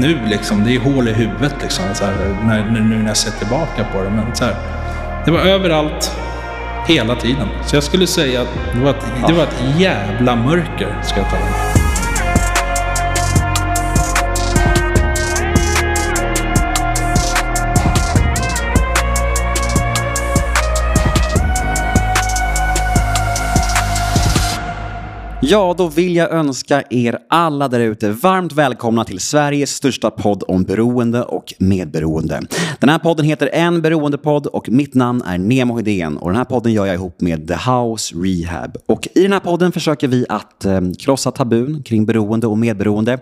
nu liksom, det är hål i huvudet liksom, så här, när, nu när jag ser tillbaka på det. Men så här, det var överallt, hela tiden. Så jag skulle säga att det var ett, det var ett jävla mörker, ska jag tala om. Ja, då vill jag önska er alla där ute varmt välkomna till Sveriges största podd om beroende och medberoende. Den här podden heter En beroendepodd och mitt namn är Nemo Hedén och den här podden gör jag ihop med The House Rehab. Och i den här podden försöker vi att eh, krossa tabun kring beroende och medberoende.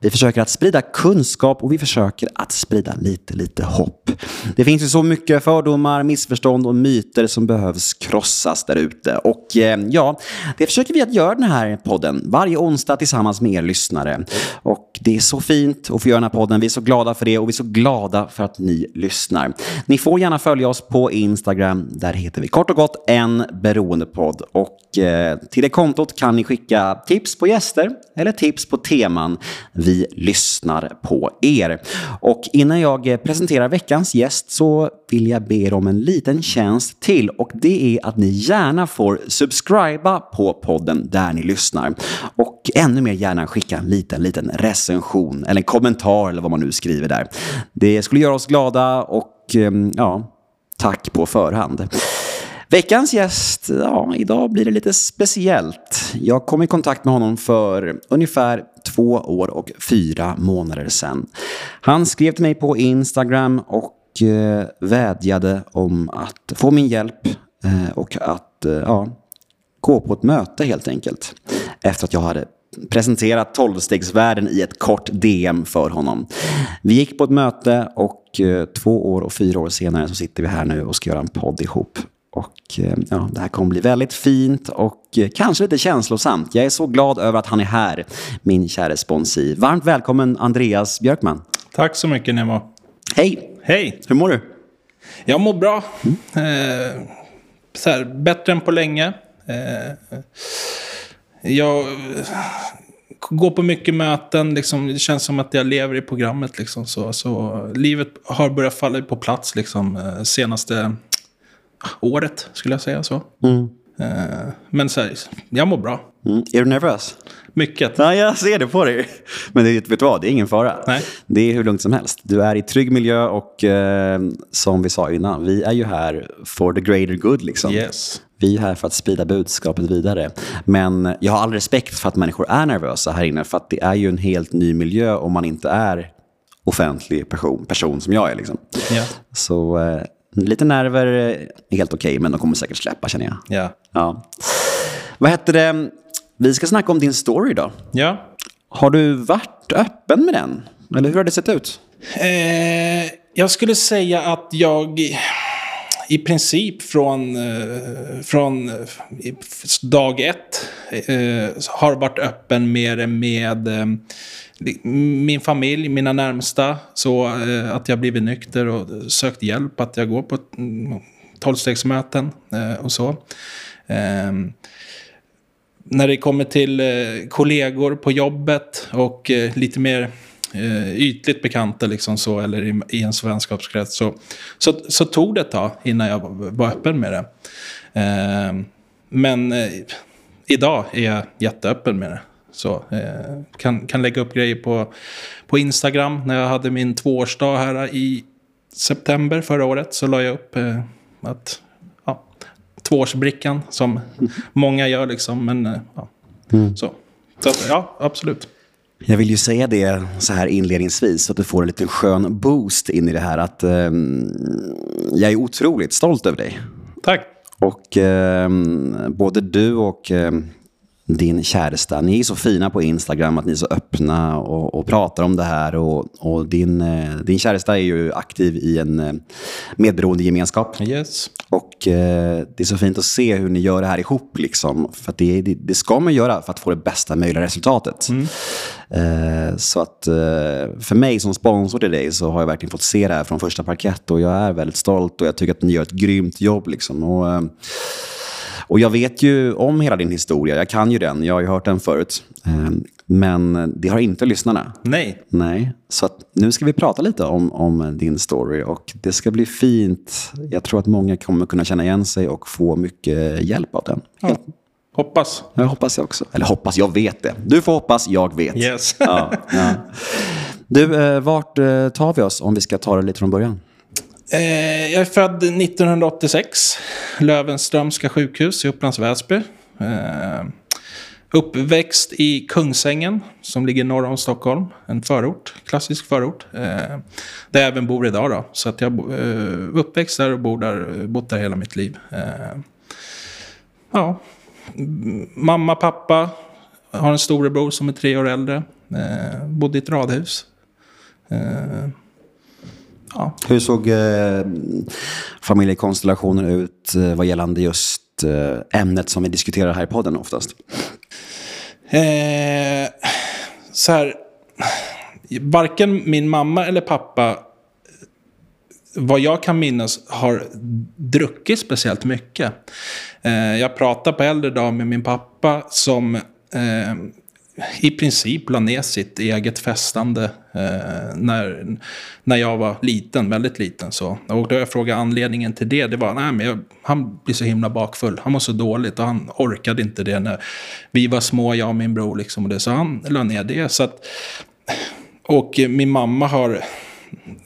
Vi försöker att sprida kunskap och vi försöker att sprida lite, lite hopp. Det finns ju så mycket fördomar, missförstånd och myter som behövs krossas där ute. Och eh, ja, det försöker vi att göra den här podden varje onsdag tillsammans med er lyssnare. Och det är så fint att få göra den här podden. Vi är så glada för det och vi är så glada för att ni lyssnar. Ni får gärna följa oss på Instagram. Där heter vi kort och gott en beroendepodd. Och eh, till det kontot kan ni skicka tips på gäster eller tips på teman. Vi lyssnar på er. Och innan jag eh, presenterar veckans gäst så vill jag be er om en liten tjänst till och det är att ni gärna får subscriba på podden där ni lyssnar. Och ännu mer gärna skicka en liten, liten recension eller en kommentar eller vad man nu skriver där. Det skulle göra oss glada och ehm, ja, tack på förhand. Veckans gäst, ja, idag blir det lite speciellt. Jag kom i kontakt med honom för ungefär två år och fyra månader sedan. Han skrev till mig på Instagram och eh, vädjade om att få min hjälp eh, och att eh, ja, gå på ett möte helt enkelt. Efter att jag hade presenterat tolvstegsvärlden i ett kort DM för honom. Vi gick på ett möte och två år och fyra år senare så sitter vi här nu och ska göra en podd ihop. Och ja, det här kommer bli väldigt fint och kanske lite känslosamt. Jag är så glad över att han är här, min kära sponsi. Varmt välkommen Andreas Björkman. Tack så mycket Nemo. Hej! Hej! Hur mår du? Jag mår bra. Eh, så här, bättre än på länge. Eh, jag går på mycket möten. Liksom, det känns som att jag lever i programmet. Liksom, så, så livet har börjat falla på plats liksom, eh, senaste året, skulle jag säga så. Eh, men så här, jag mår bra. Mm. Är du nervös? Mycket. Ja, jag ser det på dig. Men det, vet du vad, det är ingen fara. Nej. Det är hur lugnt som helst. Du är i trygg miljö och eh, som vi sa innan, vi är ju här for the greater good. Liksom. Yes. Vi är här för att sprida budskapet vidare. Men jag har all respekt för att människor är nervösa här inne. För att det är ju en helt ny miljö om man inte är offentlig person, person som jag är. Liksom. Ja. Så eh, lite nerver är helt okej, men de kommer säkert släppa känner jag. Ja. Ja. Vad heter det? Vi ska snacka om din story idag. ja. Har du varit öppen med den? Eller hur har det sett ut? Eh, jag skulle säga att jag i- princip från, eh, från eh, dag ett eh, har varit öppen med, med min familj, mina närmsta. Så att jag blivit nykter och sökt hjälp, att jag går på tolvstegsmöten och så. Ehm, när det kommer till kollegor på jobbet och lite mer eh, ytligt bekanta liksom så, eller i, i en vänskapskrets så, så, så tog det ett tag innan jag var, öppen med det. Eh, men eh, idag är jag jätteöppen med det. Så, eh, kan, kan lägga upp grejer på, på Instagram. När jag hade min tvåårsdag här i september förra året så la jag upp eh, att ja, tvåårsbrickan som många gör liksom. Men eh, ja, så. så att, ja, absolut. Jag vill ju säga det så här inledningsvis så att du får en liten skön boost in i det här. Att ehm, jag är otroligt stolt över dig. Tack. Och ehm, både du och ehm, din käresta, ni är så fina på Instagram att ni är så öppna och, och pratar om det här. Och, och din, eh, din käresta är ju aktiv i en eh, medberoende gemenskap. Yes. Och eh, det är så fint att se hur ni gör det här ihop. Liksom. För att det, det, det ska man göra för att få det bästa möjliga resultatet. Eh, så att eh, för mig som sponsor till dig så har jag verkligen fått se det här från första parkett. Och jag är väldigt stolt och jag tycker att ni gör ett grymt jobb. Liksom. Och, eh, Och jag vet ju om hela din historia. Jag kan ju den. Jag har ju hört den förut. Eh, men det har inte lyssnarna. Nej. Nej, så nu ska vi prata lite om, om din story och det ska bli fint. Jag tror att många kommer kunna känna igen sig och få mycket hjälp av den. Ja. Hoppas. Jag hoppas jag också. Eller hoppas, jag vet det. Du får hoppas, jag vet. Yes. Ja, ja. Du, eh, vart eh, tar vi oss om vi ska ta det lite från början? Eh, jag är född 1986. Lövenströmska sjukhus i Upplands Väsby. Eh, uppväxt i Kungsängen som ligger norr om Stockholm. En förort, klassisk förort. Eh, där jag även bor idag. Då. Så att jag är eh, uppväxt där och bor där, bott där hela mitt liv. Eh, ja, mamma, pappa. Har en storebror som är tre år äldre. Eh, bodde i ett radhus. Eh, Ja. Hur såg eh, familjekonstellationen ut eh, vad gällande just eh, ämnet som vi diskuterar här i podden oftast? Eh, så här, varken min mamma eller pappa, vad jag kan minnas, har druckit speciellt mycket. Eh, jag pratade på äldre dag med min pappa som eh, i princip la ner sitt eget festande eh, när, när jag var liten, väldigt liten. Så. Och då jag frågade anledningen till det, det var att han blir så himla bakfull. Han mår så dåligt och han orkade inte det när vi var små, jag och min bror. Liksom, och det, så han la ner det. Så att, och min mamma har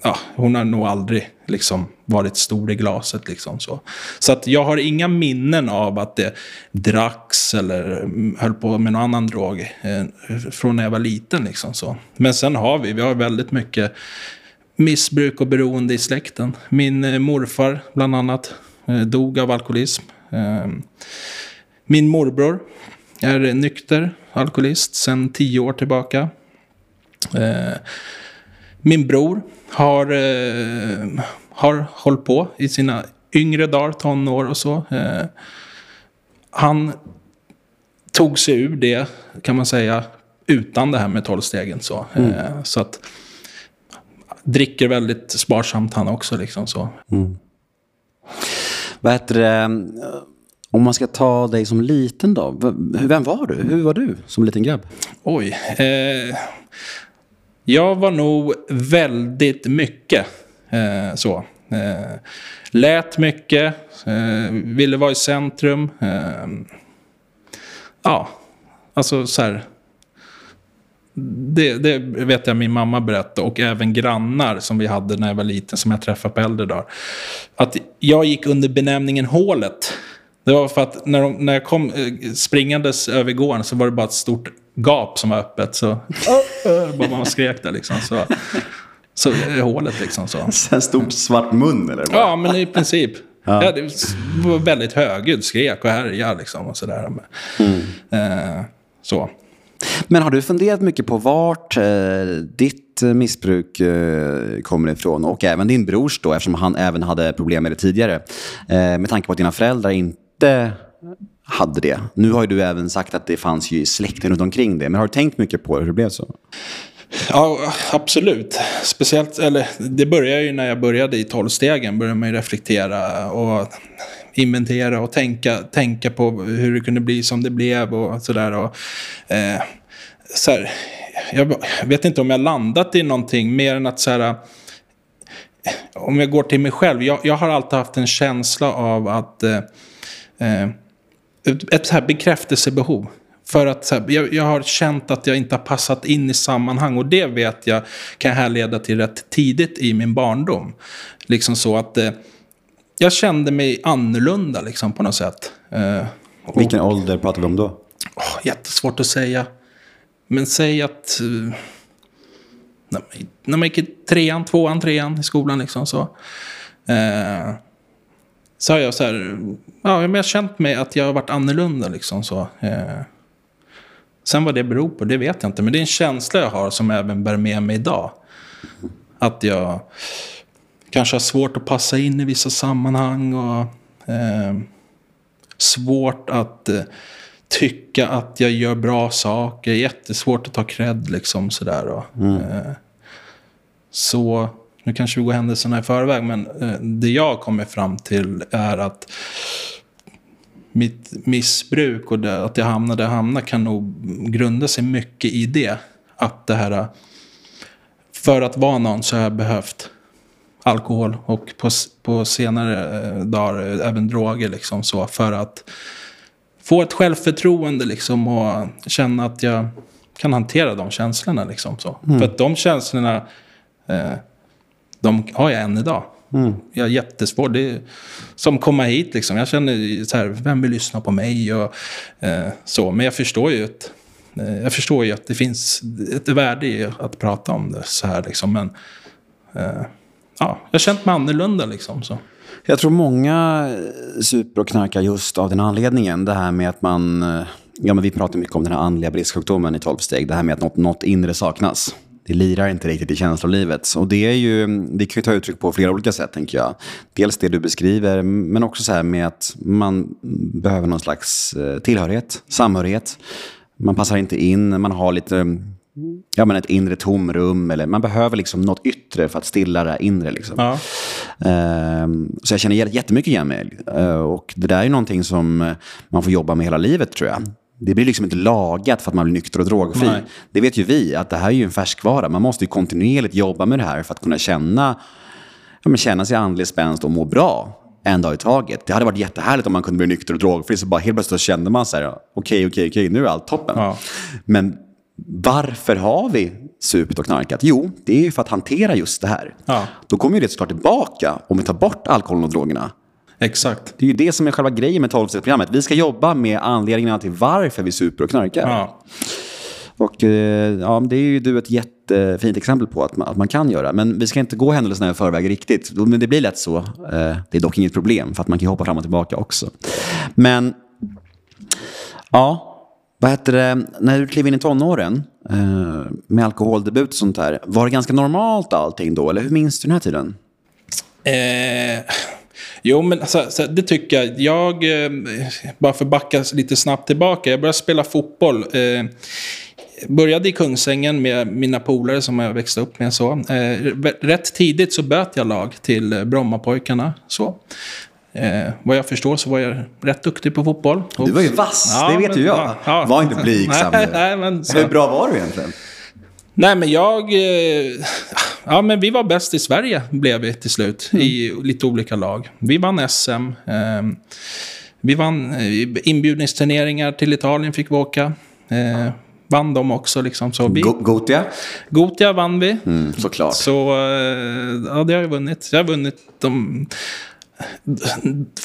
ja, hon har nog aldrig liksom varit stor i glaset. Liksom, så så att jag har inga minnen av att det dracks eller mm, höll på med någon annan drog eh, från när jag var liten. Liksom, så. Men sen har vi, vi har väldigt mycket missbruk och beroende i släkten. Min eh, morfar, bland annat, eh, dog av alkoholism. Ehm, min morbror är nykter alkoholist sedan tio år tillbaka. Eh, Eh, min bror har, eh, har hållit på i sina yngre dagar, tonår och så. Eh, han tog sig ur det, kan man säga, utan det här med tolvstegen. Så, mm. eh, så att dricker väldigt sparsamt han också. Liksom, så. Mm. Vad heter det? Om man ska ta dig som liten då. Vem var du? Hur var du som liten grabb? Oj. Eh, jag var nog väldigt mycket eh, så. Eh, lät mycket, eh, ville vara i centrum. Eh, ja, alltså så här. Det, det, vet jag min mamma berättade och även grannar som vi hade när jag var liten som jag träffade på äldre dagar. Att jag gick under benämningen hålet. Det var för att när, de, när jag kom eh, springandes över gården så var det bara ett stort gap som var öppet. Så bara man skrek där liksom. Så, så är hålet liksom så. En stor svart mun eller? Vad? Ja, men i princip. Ja. Ja, det var väldigt högljudd, skrek och härjade liksom och sådär. Mm. Eh, så. Men har du funderat mycket på vart eh, ditt missbruk eh, kommer ifrån? Och även din brors då, eftersom han även hade problem med det tidigare. Eh, med tanke på att dina föräldrar inte hade det. Nu har ju du även sagt att det fanns ju släkten runt omkring det. Men har du tänkt mycket på hur det blev så? Ja, absolut. Speciellt, eller det började ju när jag började i tolvstegen. Började man ju reflektera och inventera och tänka, tänka på hur det kunde bli som det blev och sådär. Och, eh, så här, jag vet inte om jag landat i någonting mer än att så här, om jag går till mig själv. Jag, jag har alltid haft en känsla av att eh, eh ett så här bekräftelsebehov. För att här, jag, jag, har känt att jag inte har passat in i sammanhang. Och det vet jag kan härleda till rätt tidigt i min barndom. Liksom så att eh, jag kände mig annorlunda liksom, på något sätt. Eh, och, Vilken ålder pratar vi om då? Oh, jättesvårt att säga. Men säg att... Eh, när man gick i trean, tvåan, trean i skolan liksom så. Eh, så har jag så här, ja, jag har känt mig att jag har varit annorlunda liksom så. Eh. Sen vad det beror på, det vet jag inte. Men det är en känsla jag har som även bär med mig idag. Att jag kanske har svårt att passa in i vissa sammanhang och eh, svårt att eh, tycka att jag gör bra saker. Jättesvårt att ta cred liksom sådär. Och, mm. eh, så nu kanske vi går händelserna i förväg, men eh, det jag kommer fram till är att mitt missbruk och det, att jag hamnade där jag hamnade kan nog grunda sig mycket i det. Att det här, för att vara någon så har jag behövt alkohol och på, på senare eh, dagar även droger liksom så för att få ett självförtroende liksom och känna att jag kan hantera de känslorna liksom så. Mm. För att de känslorna, eh, de har jag än idag. Mm. Jag är jättesvår. Det är som komma hit liksom. Jag känner så här, vem vill lyssna på mig och eh, så. Men jag förstår ju att, eh, jag förstår ju att det finns ett värde i att prata om det så här liksom. Men eh, ja, jag har känt mig annorlunda liksom. Så. Jag tror många super och knarkar just av den anledningen. Det här med att man, eh, ja men vi pratar mycket om den här andliga bristsjukdomen i 12 steg. Det här med att något, något inre saknas. Det lirar inte riktigt i känslolivet. Och det, är ju, det kan ju ta uttryck på flera olika sätt, tänker jag. Dels det du beskriver, men också så här med att man behöver någon slags eh, tillhörighet, samhörighet. Man passar inte in, man har lite ja, men ett inre tomrum. Eller man behöver liksom något yttre för att stilla det inre. Liksom. Ja. Ehm, så jag känner jättemycket igen mig. Uh, och det där är någonting som man får jobba med hela livet tror jag. Det blir liksom inte lagat för att man blir nykter och drogfri. Nej. Det vet ju vi, att det här är ju en färskvara. Man måste ju kontinuerligt jobba med det här för att kunna känna, ja, men känna sig andlig spänst och må bra en dag i taget. Det hade varit jättehärligt om man kunde bli nykter och drogfri. Så bara helt plötsligt kände man så här, okej, okej, okej, nu är allt toppen. Ja. Men varför har vi supit och knarkat? Jo, det är ju för att hantera just det här. Ja. Då kommer ju det såklart tillbaka om vi tar bort alkoholen och drogerna. Exakt. Det är ju det som är själva grejen med 12 programmet Vi ska jobba med anledningarna till varför vi super och knarkar. Ja. Och eh, ja, det är ju du ett jättefint exempel på att man, att man kan göra. Men vi ska inte gå händelserna i förväg riktigt. Men det blir lätt så. Eh, Det är dock inget problem, för att man kan hoppa fram och tillbaka också. Men, ja, vad heter det, när du klev in i tonåren eh, med alkoholdebut och sånt där, var det ganska normalt allting då? Eller hur minns du den här tiden? Eh, jo, men alltså, så, det tycker jag. Jag, eh, bara för att backa lite snabbt tillbaka. Jag började spela fotboll. Eh, började i Kungsängen med mina polare som jag växte upp med. Så. Eh, rätt tidigt så böt jag lag till eh, Brommapojkarna. Så. Eh, vad jag förstår så var jag rätt duktig på fotboll. Du var ju vass, Ja, det vet men- ju jag. ja. Var inte blygsam. Nu. nej, men så. Hur bra var du egentligen? Nej, men jag... Eh, ja, men vi var bäst i Sverige, blev vi till slut. I lite olika lag. Vi vann SM. Eh, vi vann eh, inbjudningsturneringar till Italien, fick vi åka. Eh, vann de också, liksom. Så vi, Go- Gotia? Gotia vann vi. Mm, såklart. Så eh, ja, det har jag vunnit. Jag har vunnit de...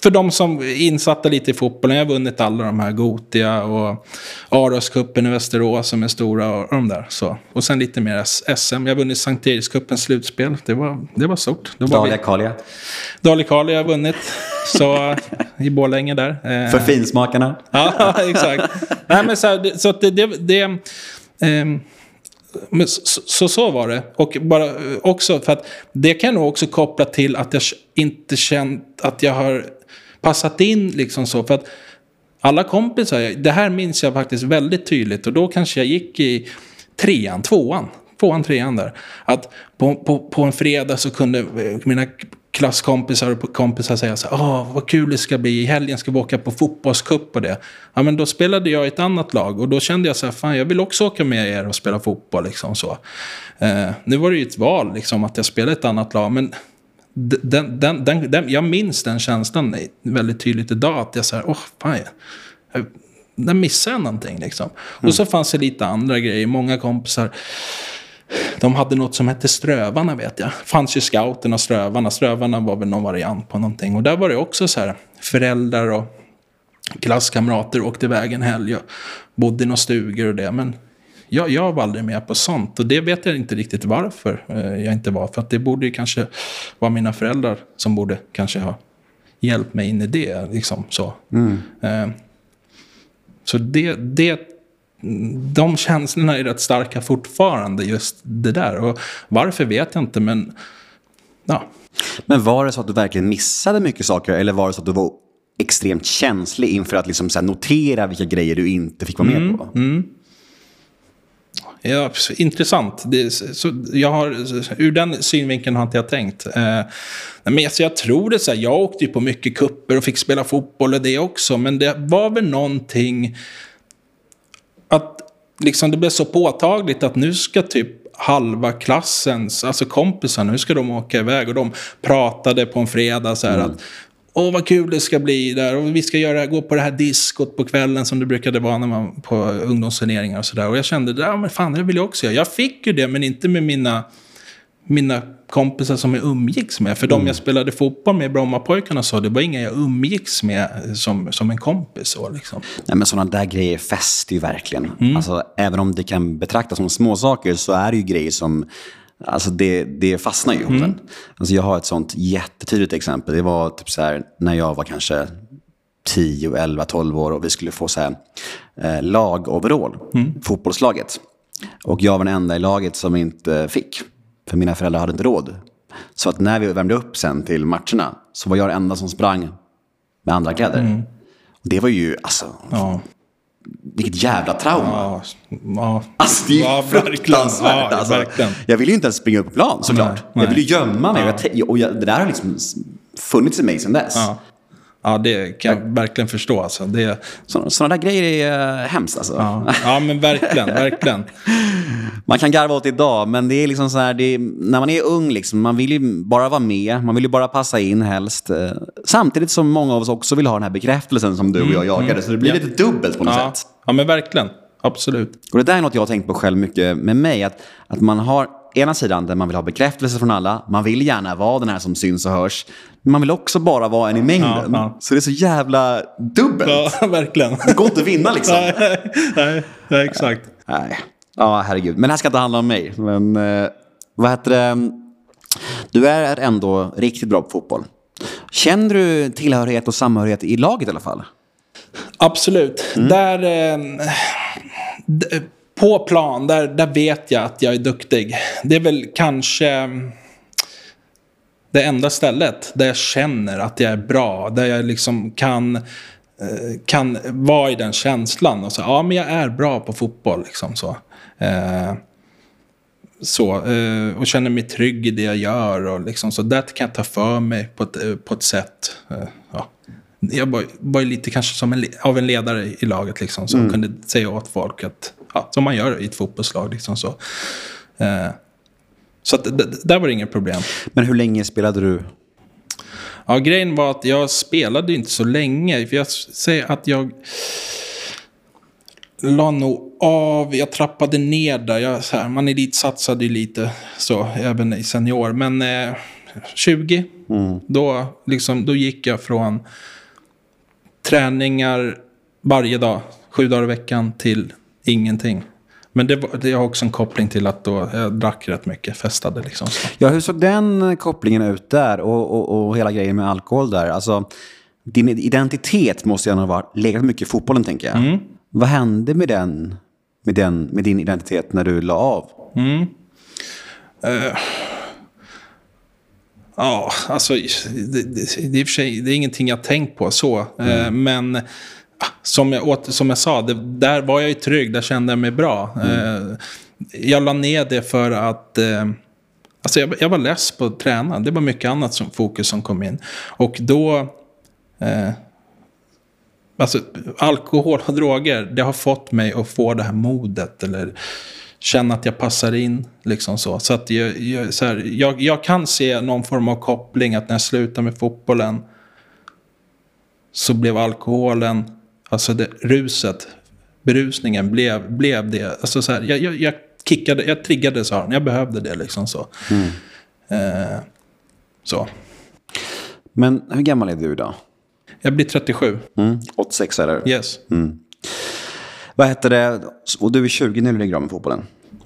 För de som är insatta lite i fotbollen, jag har vunnit alla de här Gotia och Aroscupen i Västerås som är stora och de där. Så. Och sen lite mer SM. Jag har vunnit Sankt Erikscupens slutspel. Det var, det var stort. Då var Dahlia vi, Kalia. Dali Kali har jag vunnit. Så i Borlänge där. Eh, För finsmakarna. Ja, exakt. Nej, men så, här, så det... det, det men så, så, så var det. Och bara eh, också för att det kan nog också koppla till att jag inte känt att jag har passat in liksom så. För att alla kompisar, det här minns jag faktiskt väldigt tydligt. Och då kanske jag gick i trean, tvåan. Tvåan, trean där. Att på, på, på en fredag så kunde eh, mina klasskompisar och kompisar säga så här, Åh, vad kul det ska bli, i helgen ska vi åka på fotbollscup och det. Ja, men då spelade jag i ett annat lag och då kände jag så här, fan jag vill också åka med er och spela fotboll liksom så. Eh, nu var det ju ett val liksom att jag spelade i ett annat lag, men den, den, den, den, jag minns den känslan väldigt tydligt idag, att jag säger, åh, fan, jag, där missade jag någonting liksom. Och så fanns det lite andra grejer, många kompisar, de hade något som hette Strövarna vet jag. fanns ju scouten och Strövarna. Strövarna var väl någon variant på någonting. Och där var det också så här, föräldrar och klasskamrater åkte iväg en helg och bodde i några stugor och det. Men jag, jag var aldrig med på sånt. Och det vet jag inte riktigt varför eh, jag inte var. För att det borde ju kanske vara mina föräldrar som borde kanske ha hjälpt mig in i det. Liksom så. Eh, så det, det, de känslorna är rätt starka fortfarande, just det där. Och varför vet jag inte, men ja. Men var det så att du verkligen missade mycket saker eller var det så att du var extremt känslig inför att liksom notera vilka grejer du inte fick vara med på? Ja, så intressant. Det, så, jag har, ur den synvinkeln har inte jag tänkt. Eh, men alltså, jag tror det så här, jag åkte ju på mycket kupper och fick spela fotboll och det också. Men det var väl någonting att liksom, det blev så påtagligt att nu ska typ halva klassens, alltså kompisar, nu ska de åka iväg. Och de pratade på en fredag så här Mm. att Åh, vad kul det ska bli där. Och vi ska göra, gå på det här diskot på kvällen som det brukade vara när man på ungdomsturneringar och sådär. Och jag kände, ja men fan, det vill jag också göra. Jag fick ju det, men inte med mina, mina kompisar som jag umgicks med. För de jag spelade fotboll med, Brommapojkarna, så det var inga jag umgicks med som, som en kompis. Så, liksom. Nej, men sådana där grejer fäster ju verkligen. Alltså, även om det kan betraktas som små saker så är det ju grejer som Alltså det, det fastnar ju en. Alltså jag har ett sånt jättetydligt exempel. Det var typ så här, när jag var kanske 10, 11, 12 år och vi skulle få så här, eh, lagoverall, fotbollslaget. Och jag var den enda i laget som inte fick. För mina föräldrar hade inte råd. Så att när vi värmde upp sen till matcherna så var jag den enda som sprang med andra kläder. Och det var ju, alltså, Ja, vilket jävla trauma. ja, ja. Alltså det är Ja, fruktansvärt. Ja, alltså. Jag vill ju inte ens springa upp på plan såklart. Nej, jag vill ju nej. gömma mig. Och, jag, och jag, det där har liksom funnits i mig sedan dess. Ja. Ja, det kan jag verkligen förstå. Alltså. Det, Så, sådana där grejer är uh, hemskt alltså. ja. ja, men verkligen, verkligen. Man kan garva åt idag, men det är liksom så här, är, när man är ung, liksom, man vill ju bara vara med, man vill ju bara passa in helst. eh, Samtidigt som många av oss också vill ha den här bekräftelsen som du och jag jagade, så det blir Mm, Ja. lite dubbelt på något Ja, sätt. ja, men verkligen. Absolut. Och det där är något jag har tänkt på själv mycket med mig. Att, att man har ena sidan där man vill ha bekräftelse från alla. Man vill gärna vara den här som syns och hörs. Men man vill också bara vara en i mängden. Ja, ja. Så det är så jävla dubbelt. Ja, verkligen. Det går inte att vinna liksom. nej, nej, exakt. Nej. Ja, herregud. Men det här ska inte handla om mig. Men eh, vad heter det? Du är ändå riktigt bra på fotboll. Känner du tillhörighet och samhörighet i laget i alla fall? Absolut. Där, eh, på plan, där, där vet jag att jag är duktig. Det är väl kanske mm, det enda stället där jag känner att jag är bra. Där jag liksom kan, eh, kan vara i den känslan. Och säga, ja men jag är bra på fotboll. Liksom så. Eh, så, eh, och känner mig trygg i det jag gör. Och liksom, så där kan jag ta för mig på ett, på ett sätt. Eh, ja. Jag var, var lite kanske som en, av en ledare i laget. Liksom, som kunde säga åt folk att, ja, som man gör i ett fotbollslag. Liksom, så så att, där var det inget problem. Men hur länge spelade du? Ja, grejen var att jag spelade inte så länge. För jag säger att jag la nog av. Jag trappade ner där. Jag, så här, man elitsatsade ju lite så, även i senior. Men eh, 20, då, liksom, då gick jag från träningar varje dag, sju dagar i veckan, till ingenting. Men det, var, det har också en koppling till att då jag drack rätt mycket, festade liksom. Så. Ja, hur såg den kopplingen ut där och, och, och hela grejen med alkohol där? Alltså, din identitet måste ju ändå ha legat mycket i fotbollen, tänker jag. Vad hände med den, med, den, med din identitet när du la av? Ja, alltså det, det, det, det är ingenting jag tänkt på så. Eh, men ah, som jag, åter, som jag sa, det, där var jag ju trygg, där kände jag mig bra. Eh, jag la ner det för att... Eh, alltså jag, jag var less på att träna. Det var mycket annat som fokus som kom in. Och då... Eh, Alltså, alkohol och droger, det har fått mig att få det här modet. Eller känna att jag passar in. Liksom så. Så att jag, jag, så här, jag, jag kan se någon form av koppling att när jag slutade med fotbollen så blev alkoholen, alltså det, ruset, berusningen blev, blev det. Alltså så här, jag, jag, jag kickade, jag triggade så här, jag behövde det liksom så. Eh, så. Men hur gammal är du idag? Jag blir 37. Mm. 86 eller? Yes. Vad heter det? Och du är 20 när du lägger av med fotbollen.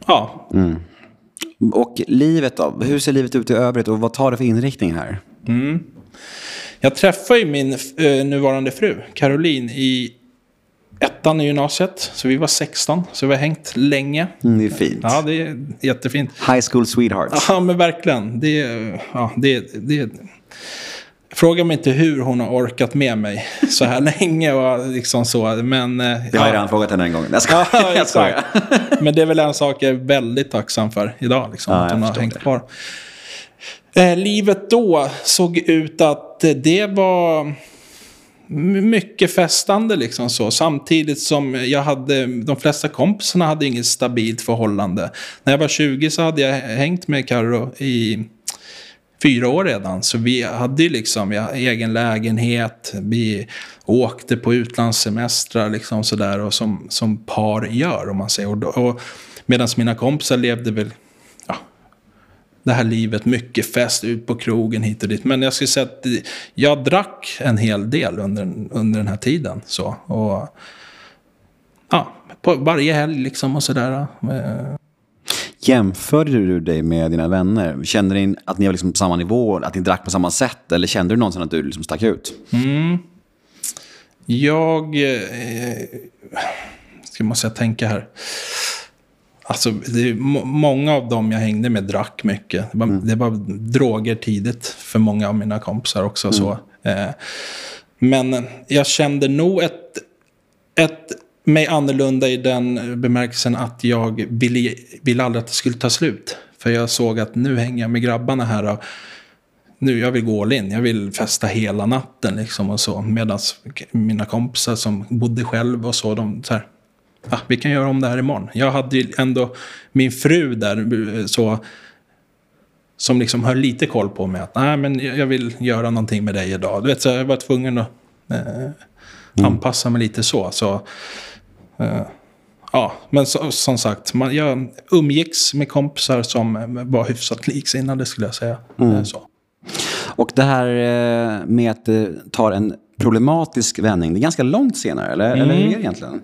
Ja, Och livet då? Hur ser livet ut i övrigt och vad tar det för inriktning här? Jag träffade ju min eh, nuvarande fru, Caroline, i ettan i gymnasiet. Så vi var 16, så vi har hängt länge. Mm, det är fint. Ja, det är jättefint. High school sweethearts. Ja, men verkligen. Det, ja, det, det, Fråga mig inte hur hon har orkat med mig så här länge och liksom så. Men, eh, Det har jag ja. redan frågat henne en gång. Jag skojar. Ja, jag exakt. Men det är väl en sak jag är väldigt tacksam för idag. Liksom, Ja, att hon har hängt det. kvar. Eh, livet då såg ut att det var mycket festande liksom så. Samtidigt som jag hade, de flesta kompisarna hade inget stabilt förhållande. När jag var 20 så hade jag hängt med Carro i fyra år redan. Så vi hade ju liksom jag, egen lägenhet. Vi åkte på utlandssemestrar liksom sådär. Och som, som par gör om man säger. Och, och Medan mina kompisar levde väl det här livet. Mycket fest, ut på krogen hit och dit. Men jag skulle säga att jag drack en hel del under, under den här tiden. Så, och, ja, på varje helg liksom och sådär. Eh, Jämförde du dig med dina vänner? Kände ni att ni var liksom på samma nivå, att ni drack på samma sätt? Eller kände du någonsin att du liksom stack ut? Jag... Eh, ska måste jag tänka här. Alltså, det många av dem jag hängde med drack mycket. Det var, det var droger tidigt för många av mina kompisar också. Så. Eh, men jag kände nog ett, ett mig annorlunda i den bemärkelsen att jag ville, ville aldrig att det skulle ta slut. För jag såg att nu hänger jag med grabbarna här. Och, nu, jag vill gå all in. Jag vill festa hela natten liksom och så. Medan mina kompisar som bodde själv och så, de så här, ah, vi kan göra om det här imorgon. Jag hade ju ändå min fru där, eh, så, som liksom höll lite koll på mig. Att, Nej, men jag vill göra någonting med dig idag. Du vet, så jag var tvungen att eh, anpassa mig lite så. så eh, ja, men så, som sagt, man, jag umgicks med kompisar som eh, var hyfsat liksinnade skulle jag säga. Eh, Så. Och det här med att det tar en problematisk vändning, det är ganska långt senare, eller, eller hur är det egentligen?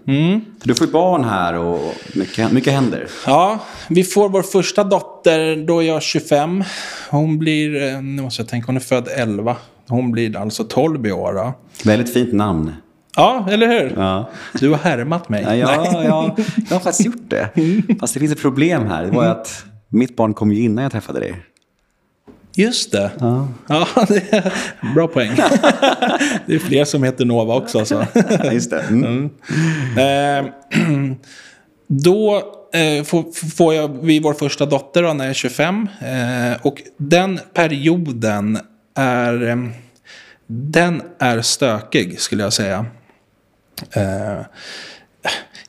För du får ju barn här och mycket, mycket händer. Ja, vi får vår första dotter då jag är 25. Hon blir, eh, nu måste jag tänka, hon är född 11. Hon blir alltså 12 i år. Då. Väldigt fint namn. Ja, eller hur? Ja. Du har härmat mig. Ja, ja, ja, jag har faktiskt gjort det. Fast det finns ett problem här. Det var att mitt barn kom ju innan jag träffade dig. Just det. Ja. det är bra poäng. det är fler som heter Nova också. Så. Just det. Mm. Eh, då eh, får, får jag, vi vår första dotter då, när jag är 25. Eh, och den perioden är, den är stökig skulle jag säga.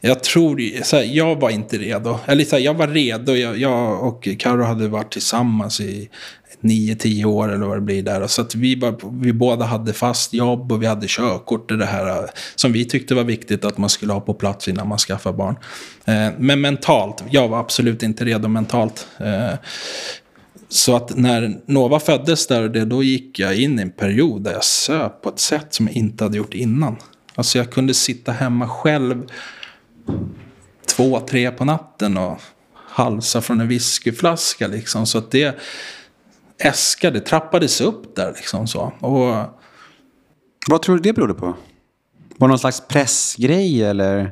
Jag tror, så här, jag var inte redo. Eller så här, jag var redo. Jag, jag och Karo hade varit tillsammans i 9-10 år eller vad det blir där. Så att vi, var, vi båda hade fast jobb och vi hade körkort. och Det här eh, som vi tyckte var viktigt att man skulle ha på plats innan man skaffar barn. Eh, men mentalt, jag var absolut inte redo mentalt. Eh, så att när Nova föddes där, och det, då gick jag in i en period där jag söp på ett sätt som jag inte hade gjort innan. Alltså jag kunde sitta hemma själv två, tre på natten och halsa från en whiskyflaska liksom. Så att det äskade, trappades upp där liksom så. Och Vad tror du det berodde på? Var det någon slags pressgrej eller?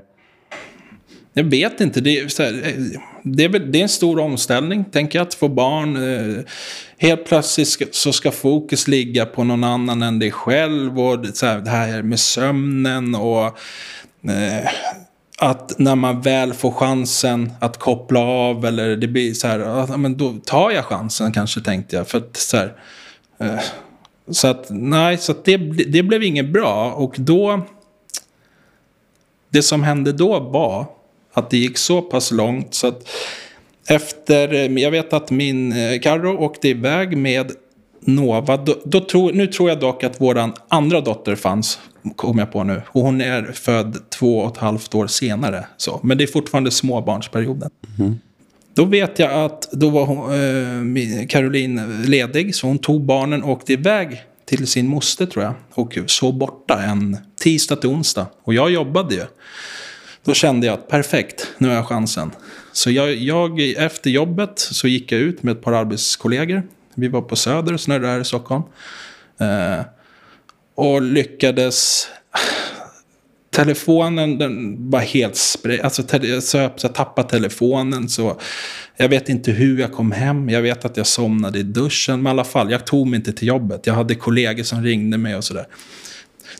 Jag vet inte. Det är, här, eh, det, är, det är en stor omställning, tänker jag, att få barn. Eh, Helt plötsligt ska, så ska fokus ligga på någon annan än dig själv. Och det, så här, det här med sömnen och eh, att när man väl får chansen att koppla av eller det blir så här, ja, men då tar jag chansen kanske tänkte jag. För att så här, eh, så att nej, så att det, det blev inget bra. Och då det som hände då var att det gick så pass långt så att efter, jag vet att min eh, Carro åkte iväg med Nova. Då, då tror, nu tror jag dock att våran andra dotter fanns, kom jag på nu. Och hon är född två och ett halvt år senare. Så. Men det är fortfarande småbarnsperioden. Då vet jag att då var hon, eh, Caroline ledig, så hon tog barnen och åkte iväg till sin moster tror jag. Och så borta en tisdag till onsdag. Och jag jobbade ju. Då kände jag att perfekt, nu har jag chansen. Så jag, jag, efter jobbet så gick jag ut med ett par arbetskollegor. Vi var på Söder och snurrade här i Stockholm. Eh, och lyckades telefonen den var helt spray. Alltså te- så jag, så jag tappade telefonen. Så jag vet inte hur jag kom hem. Jag vet att jag somnade i duschen. Men i alla fall, jag tog mig inte till jobbet. Jag hade kollegor som ringde mig och sådär.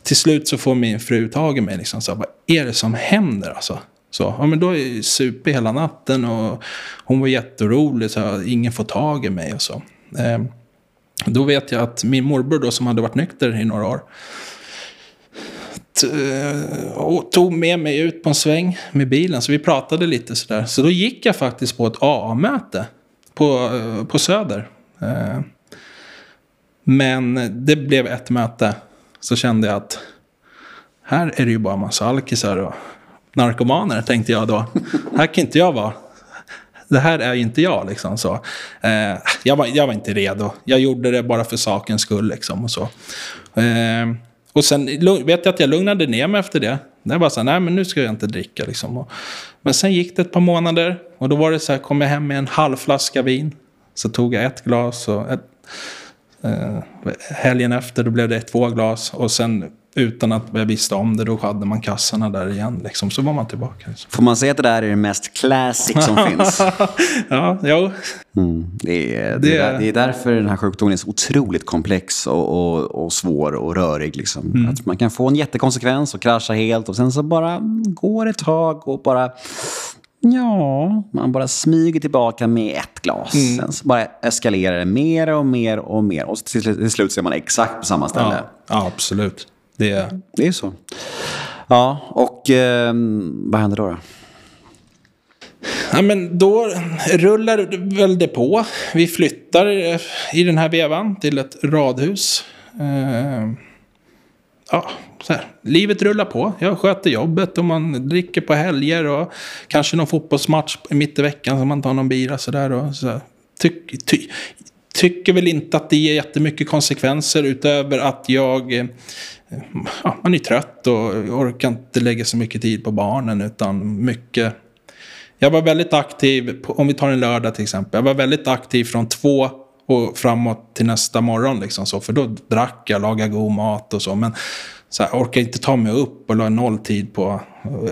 Till slut så får min fru tag i mig. Liksom, så, vad är det som händer? Alltså? Så, ja, men då är jag super hela natten och hon var jätteorolig. Så ingen får tag i mig och så. Eh, då vet jag att min morbror då, som hade varit nykter i några år eh, tog med mig ut på en sväng med bilen. Så vi pratade lite sådär. Så då gick jag faktiskt på ett AA-möte på, eh, på Söder. Eh, men det blev ett möte. Så kände jag att här är det ju bara massa alkisar och narkomaner, tänkte jag då. här kan inte jag vara. Det här är inte jag, liksom så. Eh, jag, var, jag var inte redo. Jag gjorde det bara för sakens skull, liksom och så. Eh, och sen vet jag att jag lugnade ner mig efter det. Det var så här, nej men nu ska jag inte dricka liksom. Och, men sen gick det ett par månader och då var det så här, kom jag hem med en halv flaska vin. Så tog jag ett glas och ett, eh, helgen efter då blev det två glas. Och sen utan att jag visste om det, då hade man kassarna där igen. Liksom. Så var man tillbaka. Liksom. Får man säga att det där är det mest classic som finns? ja, jo. Mm, det, är, det, Det- är, det är därför den här sjukdomen är så otroligt komplex och, och, och svår och rörig. Liksom. Att man kan få en jättekonsekvens och krascha helt och sen så bara går ett tag och bara... Ja, man bara smyger tillbaka med ett glas. Sen så bara eskalerar det mer och mer och mer. Och till, till slut så är man exakt på samma ställe. Ja, ja, absolut. Det är... Det är så. Ja, och eh, vad händer då? då? Ja, men då rullar väl det på. Vi flyttar eh, i den här vevan till ett radhus. Eh, ja, så här. Livet rullar på. Jag sköter jobbet och man dricker på helger och kanske någon fotbollsmatch mitt i veckan som man tar någon bira sådär. Och så. Tyck, ty, tycker väl inte att det ger jättemycket konsekvenser utöver att jag... Eh, Ja, man är trött och orkar inte lägga så mycket tid på barnen utan mycket jag var väldigt aktiv, om vi tar en lördag till exempel. Jag var väldigt aktiv från två och framåt till nästa morgon. Liksom så, för då drack jag, lagade god mat och så. Men så här, jag orkade inte ta mig upp och la noll tid på att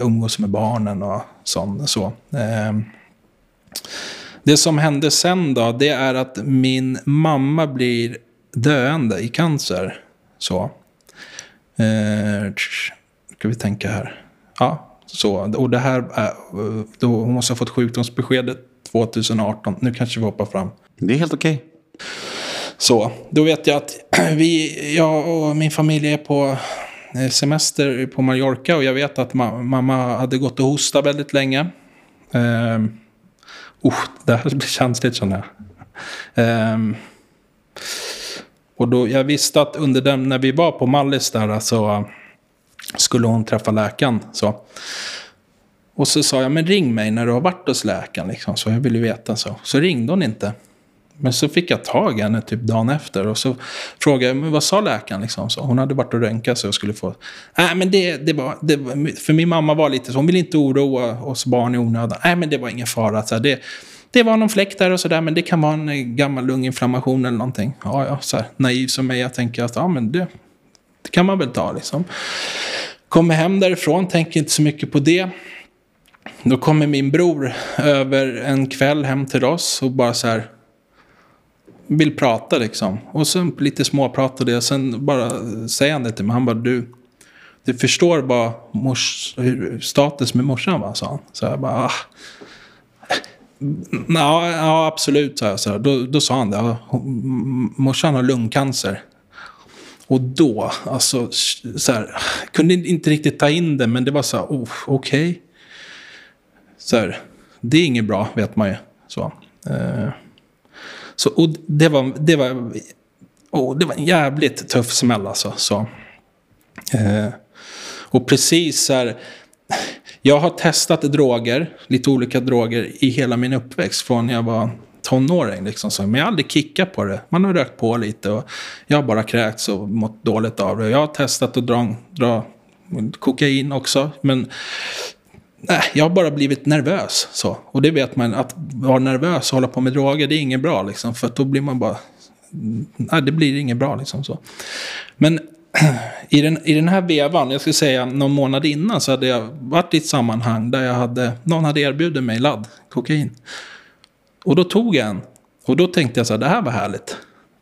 umgås med barnen och sånt. så. Ehm, det som hände sen då, det är att min mamma blir döende i cancer. Så. Eh, ska vi tänka här. Ja, så. Och det här är, eh, då hon måste ha fått sjukdomsbeskedet 2018. Nu kanske vi hoppar fram. Det är helt okej. Så, då vet jag att vi, jag och min familj är på eh, semester på Mallorca och jag vet att ma- mamma hade gått och hostat väldigt länge. Ehm, oh, det här blir känsligt känner jag. Ehm, och då, jag visste att under den, när vi var på Mallis där så skulle hon träffa läkaren. Så. Och så sa jag, men ring mig när du har varit hos läkaren. Liksom, så jag ville veta så. Så ringde hon inte. Men så fick jag tag i henne typ dagen efter. Och så frågade jag, men vad sa läkaren? Liksom, så hon hade varit och röntgat sig och skulle få... Nej, men det, det, var, det var... För min mamma var lite så, hon ville inte oroa oss barn i onödan. Nej, men det var ingen fara. Så här, det, det var någon fläck där och sådär, men det kan vara en eh, gammal lunginflammation eller någonting. Ja, ja, så här, naiv som mig, jag tänker att ja, men det, det kan man väl ta liksom. Kommer hem därifrån, tänker inte så mycket på det. Då kommer min bror över en kväll hem till oss och bara så här vill prata liksom. Och sen lite småprat och det. Sen bara säger han det till mig. Han bara du, du förstår bara mors, hur status med morsan va, sa han. Så jag bara, ah. Ja, ja absolut, sa jag. Så här. Då, då sa han det. Ja, morsan har lungcancer. Och då, alltså, så här, kunde inte riktigt ta in det, men det var så här, oh, okej. Så här, det är inget bra, vet man ju. Så, eh, så och det var, det var, oh, det var en jävligt tuff smäll alltså. Så. Eh, och precis så här, jag har testat droger, lite olika droger, i hela min uppväxt från när jag var tonåring. Liksom så. Men jag har aldrig kickat på det. Man har rökt på lite och jag har bara kräkts och mått dåligt av det. Jag har testat att dra, dra kokain också, men nej, jag har bara blivit nervös. Så. Och det vet man, att vara nervös och hålla på med droger, det är inget bra. Liksom, för då blir man bara... Nej, det blir inget bra. Liksom, så. Men i den, i den här vevan, jag skulle säga någon månad innan, så hade jag varit i ett sammanhang där jag hade, någon hade erbjudit mig ladd, kokain. Och då tog jag en. Och då tänkte jag så här, det här var härligt.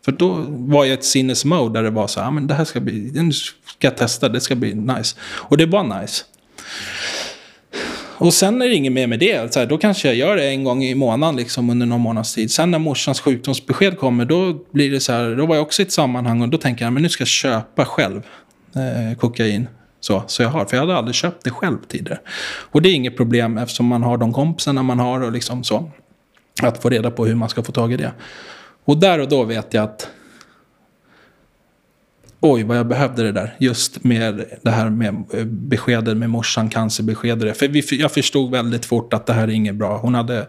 För då var jag i ett sinnesmode där det var så här, men det här ska bli, nu ska jag testa, det ska bli nice. Och det var nice. Och sen är det inget mer med det. Så här, då kanske jag gör det en gång i månaden liksom, under någon månads tid. Sen när morsans sjukdomsbesked kommer, då blir det så här, då var jag också i ett sammanhang och då tänker jag, men nu ska jag köpa själv eh, kokain. Så, så jag har, för jag hade aldrig köpt det själv tidigare. Och det är inget problem eftersom man har de kompisarna man har och liksom så. Att få reda på hur man ska få tag i det. Och där och då vet jag att oj vad jag behövde det där. Just med det här med eh, beskedet med morsan, cancerbeskedet. För vi, jag förstod väldigt fort att det här är inget bra. Hon hade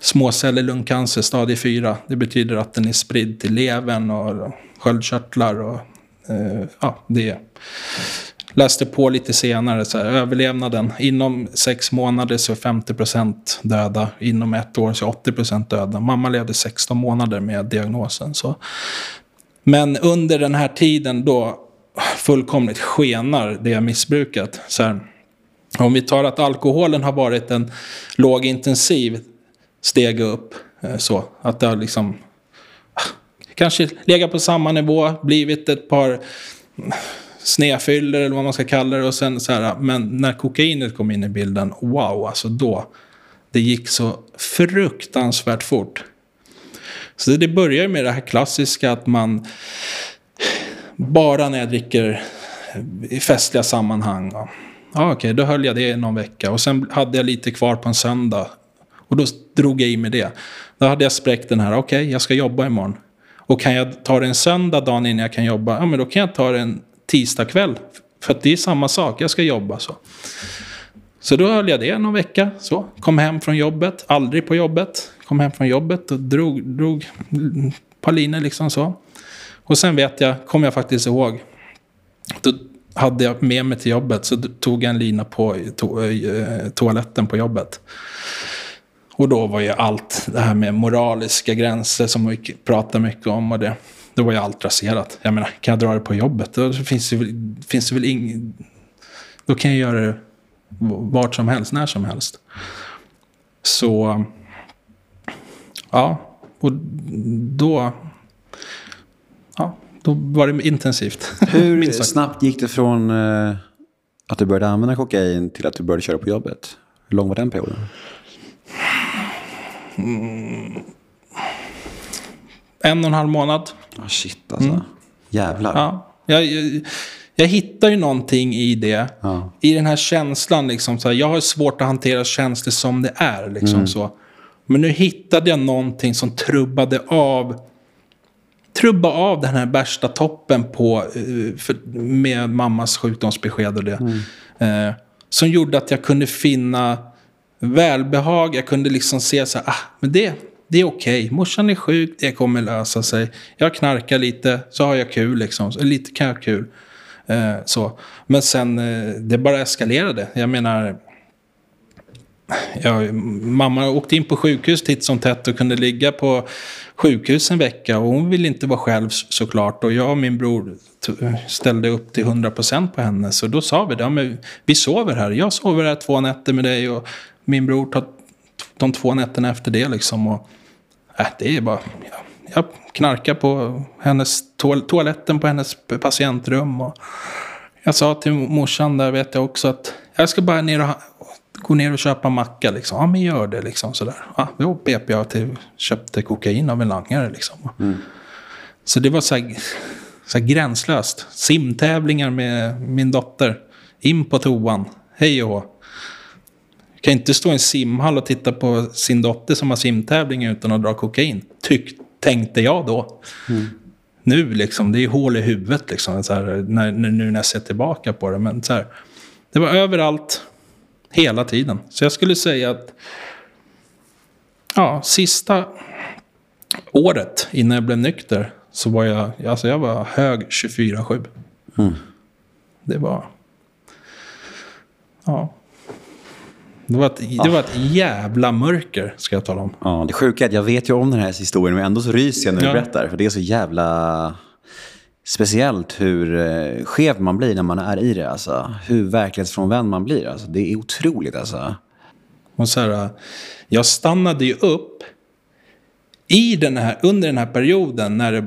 småceller lungcancer, stadie 4. Det betyder att den är spridd till levern och sköldkörtlar och eh, ja, det läste på lite senare, så här, överlevnaden. Inom sex månader så är 50% döda, inom ett år så är 80% döda. Mamma levde 16 månader med diagnosen. Så. Men under den här tiden då fullkomligt skenar det missbruket. Så här, om vi tar att alkoholen har varit en lågintensiv steg upp. Eh, så att det har liksom ah, kanske legat på samma nivå, blivit ett par snefyller eller vad man ska kalla det. Och sen så här, men när kokainet kom in i bilden, wow, alltså då. Det gick så fruktansvärt fort. Så det börjar med det här klassiska att man bara när jag dricker eh, i festliga sammanhang. Ja, okej, okay, då höll jag det i någon vecka. Och sen hade jag lite kvar på en söndag. Och då drog jag i med det. Då hade jag spräckt den här, okej, okay, jag ska jobba imorgon. Och kan jag ta det en söndag dagen innan jag kan jobba, ja men då kan jag ta det en tisdag kväll. För att det är samma sak, jag ska jobba så. Så då höll jag det någon vecka. Så. Kom hem från jobbet, aldrig på jobbet. Kom hem från jobbet och drog, drog Pauline liksom så. Och sen vet jag, kom jag faktiskt ihåg. Då hade jag med mig till jobbet så tog jag en lina på to eh, toaletten på jobbet. Och då var ju allt det här med moraliska gränser som vi pratar mycket om och det. Då var ju allt raserat. Jag menar, kan jag dra det på jobbet? Då finns det väl, finns det väl ing... Då kan jag göra det vart som helst, när som helst. Så, ja, och då, ja, då var det intensivt. Hur snabbt gick det från uh, att du började använda kokain till att du började köra på jobbet? Hur lång var den perioden? Mm. En och en halv månad. Oh, shit alltså. Mm. Jävlar. Ja. Jag, jag, jag hittar ju någonting i det. Ja. I den här känslan. Liksom, så här, jag har svårt att hantera känslor som det är. Liksom, mm. så. Men nu hittade jag någonting som trubbade av trubba av den här värsta toppen på, eh, för, med mammas sjukdomsbesked och det. Mm. Eh, som gjorde att jag kunde finna välbehag. Jag kunde liksom se så här, ah, men det, det är okej. Okay. Morsan är sjuk, det kommer lösa sig. Jag knarkar lite, så har jag kul liksom. Lite kan jag ha kul. Eh, så. Men sen, eh, det bara eskalerade. Jag menar, ja, mamma åkte in på sjukhus titt som tätt och kunde ligga på sjukhus en vecka. Och hon ville inte vara själv såklart. Och jag och min bror ställde upp till 100% på henne. Så då sa vi det, ja, men vi sover här. Jag sover här två nätter med dig och min bror tar de två nätterna efter det. Liksom. Och, äh, det är bara, ja, jag knarkar på hennes toal toaletten på hennes patientrum. Och jag sa till morsan där vet jag också att jag ska bara ner och gå ner och köpa macka. Liksom. Ja, men gör det liksom sådär. Ja, då pep jag till, köpte kokain av en langare liksom. Mm. Så det var så här, så här gränslöst. Simtävlingar med min dotter. In på toan. Hej och hå. Kan inte stå i en simhall och titta på sin dotter som har simtävling utan att dra kokain. Tyck, tänkte jag då. Mm. Nu liksom, det är hål i huvudet liksom, här, när, nu när jag ser tillbaka på det. Men så här, det var överallt, hela tiden. Så jag skulle säga att ja, sista året innan jag blev nykter så var jag, alltså jag var hög 24-7. Mm. Det var... Ja. Det var, ett, det var ett jävla mörker, ska jag tala om. Ja, det sjuka är att jag vet ju om den här historien, men ändå så ryser jag när du ja. berättar. För det är så jävla... speciellt hur eh, skev man blir när man är i det. Alltså. Hur verklighetsfrånvänd man blir. Alltså. Det är otroligt alltså. Och så här, jag stannade ju upp i den här, under den här perioden när det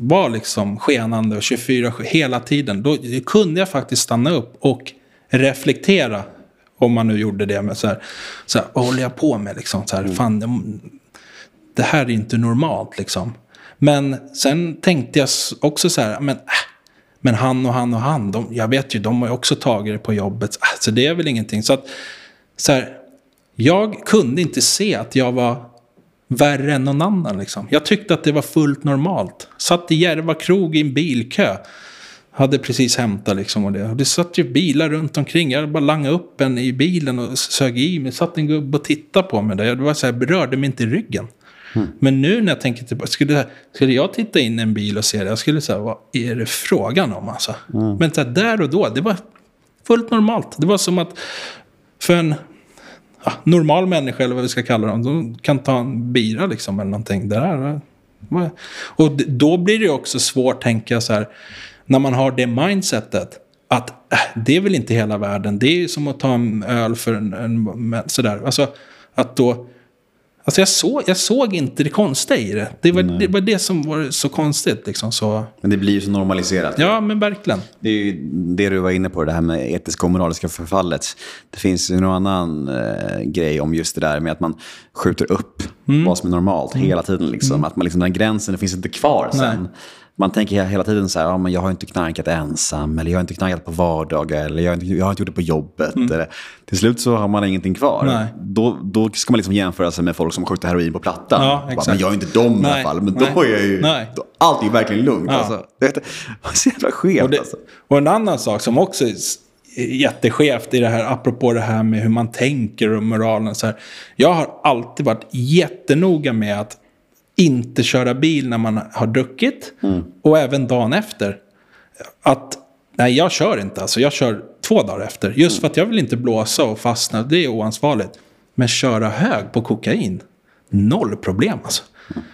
var liksom skenande och 24 hela tiden. Då kunde jag faktiskt stanna upp och reflektera. Om man nu gjorde det med så här, så här vad håller jag på med liksom? Så här, mm. fan, det, det här är inte normalt liksom. Men sen tänkte jag också så här, men, äh, men han och han och han, de, jag vet ju, de har ju också tagit det på jobbet. så så det är väl ingenting. Så att, så här, jag kunde inte se att jag var värre än någon annan. Liksom. Jag tyckte att det var fullt normalt. Satt i Järva krog i en bilkö. Hade precis hämtat liksom. Och det, och det satt ju bilar runt omkring. Jag bara langade upp en i bilen och sög i mig. satt en gubbe och tittade på mig. Där. Jag var så här, berörde mig inte i ryggen. Mm. Men nu när jag tänker tillbaka, skulle, skulle jag titta in i en bil och se det, jag skulle säga, vad är det frågan om alltså? Mm. Men så här, där och då, det var fullt normalt. Det var som att för en ja, normal människa, eller vad vi ska kalla dem, de kan ta en bira liksom, eller någonting. Det där, och då blir det också svårt, tänka så här, när man har det mindsetet, att äh, det är väl inte hela världen, det är ju som att ta en öl för en, en sådär. Alltså, att då Alltså jag, såg, jag såg inte det konstiga i det. Det var, det var det som var så konstigt. Liksom, så. Men det blir ju så normaliserat. Ja, men verkligen. Det är ju det du var inne på, det här med etiska och moraliska förfallet. Det finns ju någon annan eh, grej om just det där med att man skjuter upp mm. vad som är normalt mm. hela tiden. Liksom. Mm. Att man liksom, den gränsen finns inte kvar sen. Nej man tänker hela tiden så här, ja, men jag har inte knarkat ensam, eller jag har inte knarkat på vardagar, eller jag har inte, jag har inte gjort det på jobbet. Mm. Eller, till slut så har man ingenting kvar. Då, då ska man liksom jämföra sig med folk som skjuter heroin på plattan. Ja, bara, men jag är inte dem Nej. i alla fall. Men Nej. då är jag ju, då, allt är ju verkligen lugnt. Ja. Alltså. Det är så jävla skevt. Och, det, alltså. och en annan sak som också är jätteskevt i det här, apropå det här med hur man tänker och moralen. Så här. Jag har alltid varit jättenoga med att inte köra bil när man har druckit. Mm. Och även dagen efter. Att, nej jag kör inte alltså, jag kör två dagar efter. Just mm. för att jag vill inte blåsa och fastna, det är oansvarigt. Men köra hög på kokain, noll problem alltså. Mm.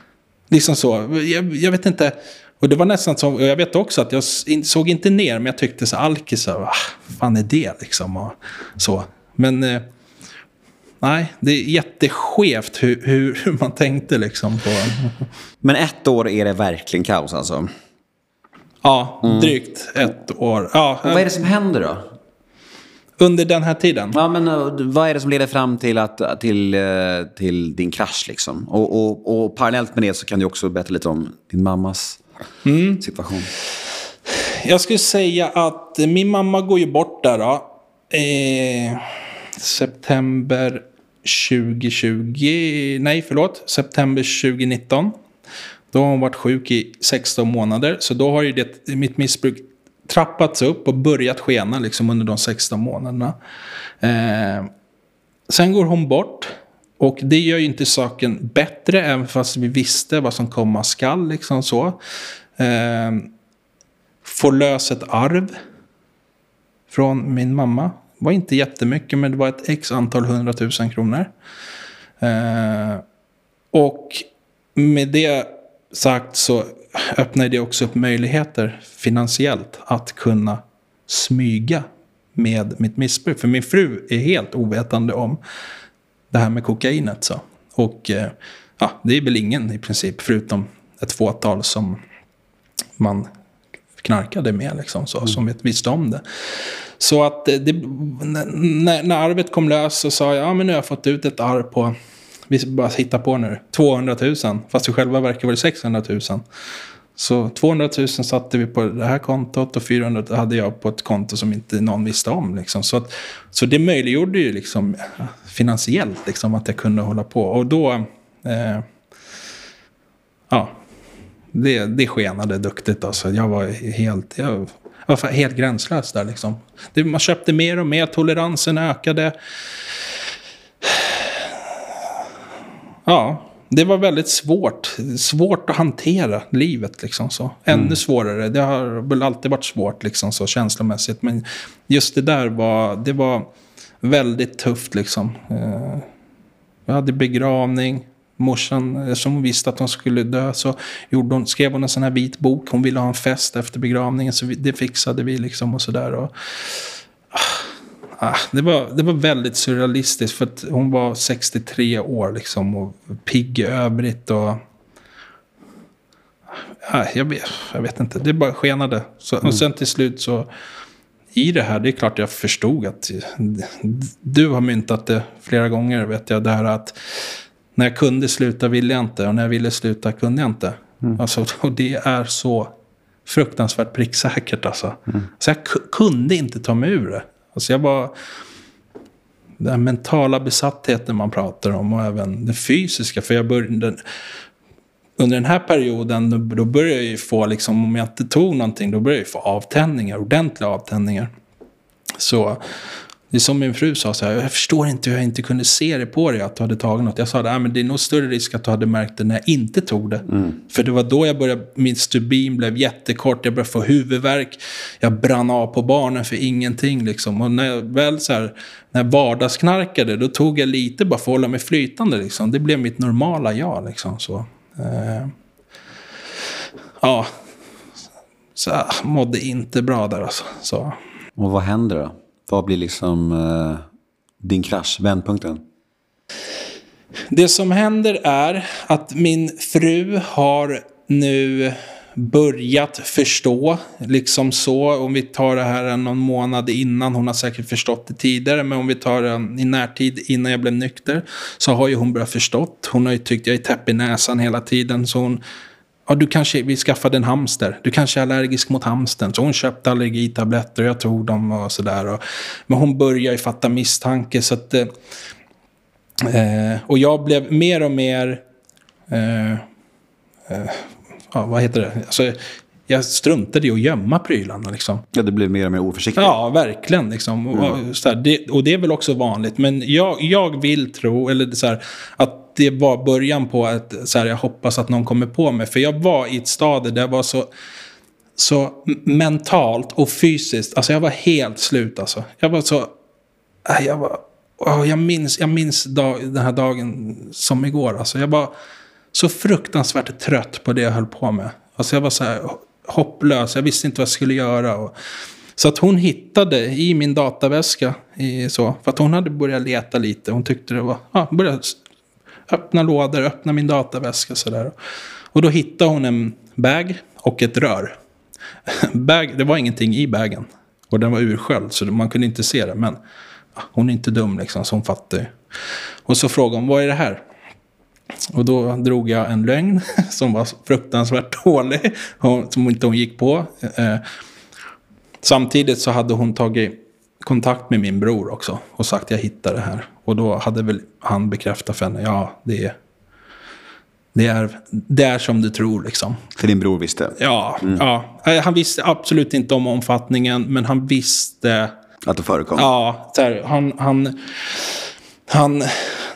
Liksom så, jag, jag, vet inte. Och det var nästan som, och jag vet också att jag såg inte ner, men jag tyckte så alkisar, vad fan är det liksom? Och så. Men... Eh, nej, det är jätteskevt hur, hur, man tänkte liksom. På... Men ett år är det verkligen kaos alltså? Ja, mm. drygt ett år. Ja, och vad är det som händer då? Under den här tiden? Ja, men uh, vad är det som leder fram till, att, till, uh, till din krasch? Liksom? Och, och, och parallellt med det så kan du också berätta lite om din mammas mm. situation. Jag skulle säga att min mamma går ju bort där då. Eh, september 2020, nej förlåt, september 2019. Då har hon varit sjuk i 16 månader. Så då har ju det, mitt missbruk trappats upp och börjat skena liksom under de 16 månaderna. Eh, sen går hon bort. Och det gör ju inte saken bättre, även fast vi visste vad som komma skall. Liksom så. Eh, får lös ett arv från min mamma var inte jättemycket, men det var ett x antal hundratusen kronor. Eh, och med det sagt så öppnade det också upp möjligheter finansiellt att kunna smyga med mitt missbruk. För min fru är helt ovetande om det här med kokainet. Så. Och eh, ja, det är väl ingen i princip, förutom ett fåtal som man knarkade med, liksom, så, mm. som visste om det. Så att det, när, när arvet kom lös så sa jag, ja men nu har jag fått ut ett arv på, vi bara hittar på nu, 200 000. Fast i själva verket var det 600 000. Så 200 000 satte vi på det här kontot och 400 000 hade jag på ett konto som inte någon visste om. Liksom. Så, att, så det möjliggjorde ju liksom, finansiellt liksom, att jag kunde hålla på. Och då... Eh, ja, det, det skenade duktigt. Alltså. Jag var helt... Jag var helt gränslös där liksom. Det, man köpte mer och mer, toleransen ökade. Ja, det var väldigt svårt. Svårt att hantera livet liksom så. Ännu mm. svårare. Det har väl alltid varit svårt liksom så känslomässigt. Men just det där var, det var väldigt tufft liksom. Eh, jag hade begravning. Morsan, eftersom hon visste att hon skulle dö, så gjorde hon, skrev hon en sån här vit bok. Hon ville ha en fest efter begravningen, så vi, det fixade vi liksom och sådär. Och, ah, det, var, det var väldigt surrealistiskt, för att hon var 63 år liksom, och pigg i övrigt. Och, ah, jag, vet, jag vet inte, det bara skenade. Så, Och sen till slut så i det här, det är klart jag förstod att du har myntat det flera gånger, vet jag, det här att när jag kunde sluta ville jag inte och när jag ville sluta kunde jag inte. Mm. Alltså, och det är så fruktansvärt pricksäkert alltså. Mm. Så jag kunde inte ta mig ur det. Alltså jag var... Den mentala besattheten man pratar om och även den fysiska. För jag började, under den här perioden då började jag ju få, liksom, om jag inte tog någonting, då började jag få avtändningar, ordentliga avtändningar. Så det är som min fru sa, så här, jag förstår inte hur jag inte kunde se det på dig att du hade tagit något. Jag sa, Nej, men det är nog större risk att du hade märkt det när jag inte tog det. Mm. För det var då jag började, min stubin blev jättekort, jag började få huvudvärk. Jag brann av på barnen för ingenting liksom. Och när jag väl så här, när jag vardagsknarkade, då tog jag lite bara för att hålla mig flytande liksom. Det blev mitt normala jag liksom. Så. Eh, ja, så jag mådde inte bra där alltså. Så. Och vad händer då? Vad blir liksom eh, din krasch, vändpunkten? Det som händer är att min fru har nu börjat förstå, liksom så. Om vi tar det här någon månad innan, hon har säkert förstått det tidigare, men om vi tar det i närtid innan jag blev nykter, så har ju hon börjat förstått. Hon har ju tyckt jag är täpp i näsan hela tiden, så hon Ja, du kanske, vi skaffade en hamster. Du kanske är allergisk mot hamstern. Så hon köpte allergitabletter och jag tog dem och sådär. Men hon började ju fatta misstanke. Så att, eh, och jag blev mer och mer... Eh, eh, ja, vad heter det? Alltså, jag struntade i att gömma prylarna. Liksom. Ja, det blev mer och mer oförsiktigt. Ja, verkligen. Liksom. Mm. Och, här, det, och det är väl också vanligt. Men jag, jag vill tro, eller så här, att det var början på att så här, jag hoppas att någon kommer på mig. För jag var i ett stadie där jag var så, så mentalt och fysiskt, alltså jag var helt slut alltså. Jag var så, äh, jag var, jag minns, jag minns dag, den här dagen som igår. Alltså jag var så fruktansvärt trött på det jag höll på med. Alltså jag var så här hopplös, jag visste inte vad jag skulle göra. Och, så att hon hittade i min dataväska, i, så, för att hon hade börjat leta lite. Hon tyckte det var, ja, började öppna lådor, öppna min dataväska sådär. Och då hittade hon en bag och ett rör. bag, det var ingenting i bagen. Och den var ursköljd så man kunde inte se det. Men hon är inte dum liksom, så hon fattade. Och så frågade hon, vad är det här? Och då drog jag en lögn som var fruktansvärt dålig. Som inte hon gick på. Eh, samtidigt så hade hon tagit kontakt med min bror också. Och sagt jag hittade det här. Och då hade väl han bekräftat för henne. Ja, det är, det är, det är som du tror liksom. För din bror visste? Ja, mm. ja. Han visste absolut inte om omfattningen. Men han visste. Att det förekom? Ja, så här, han, han, han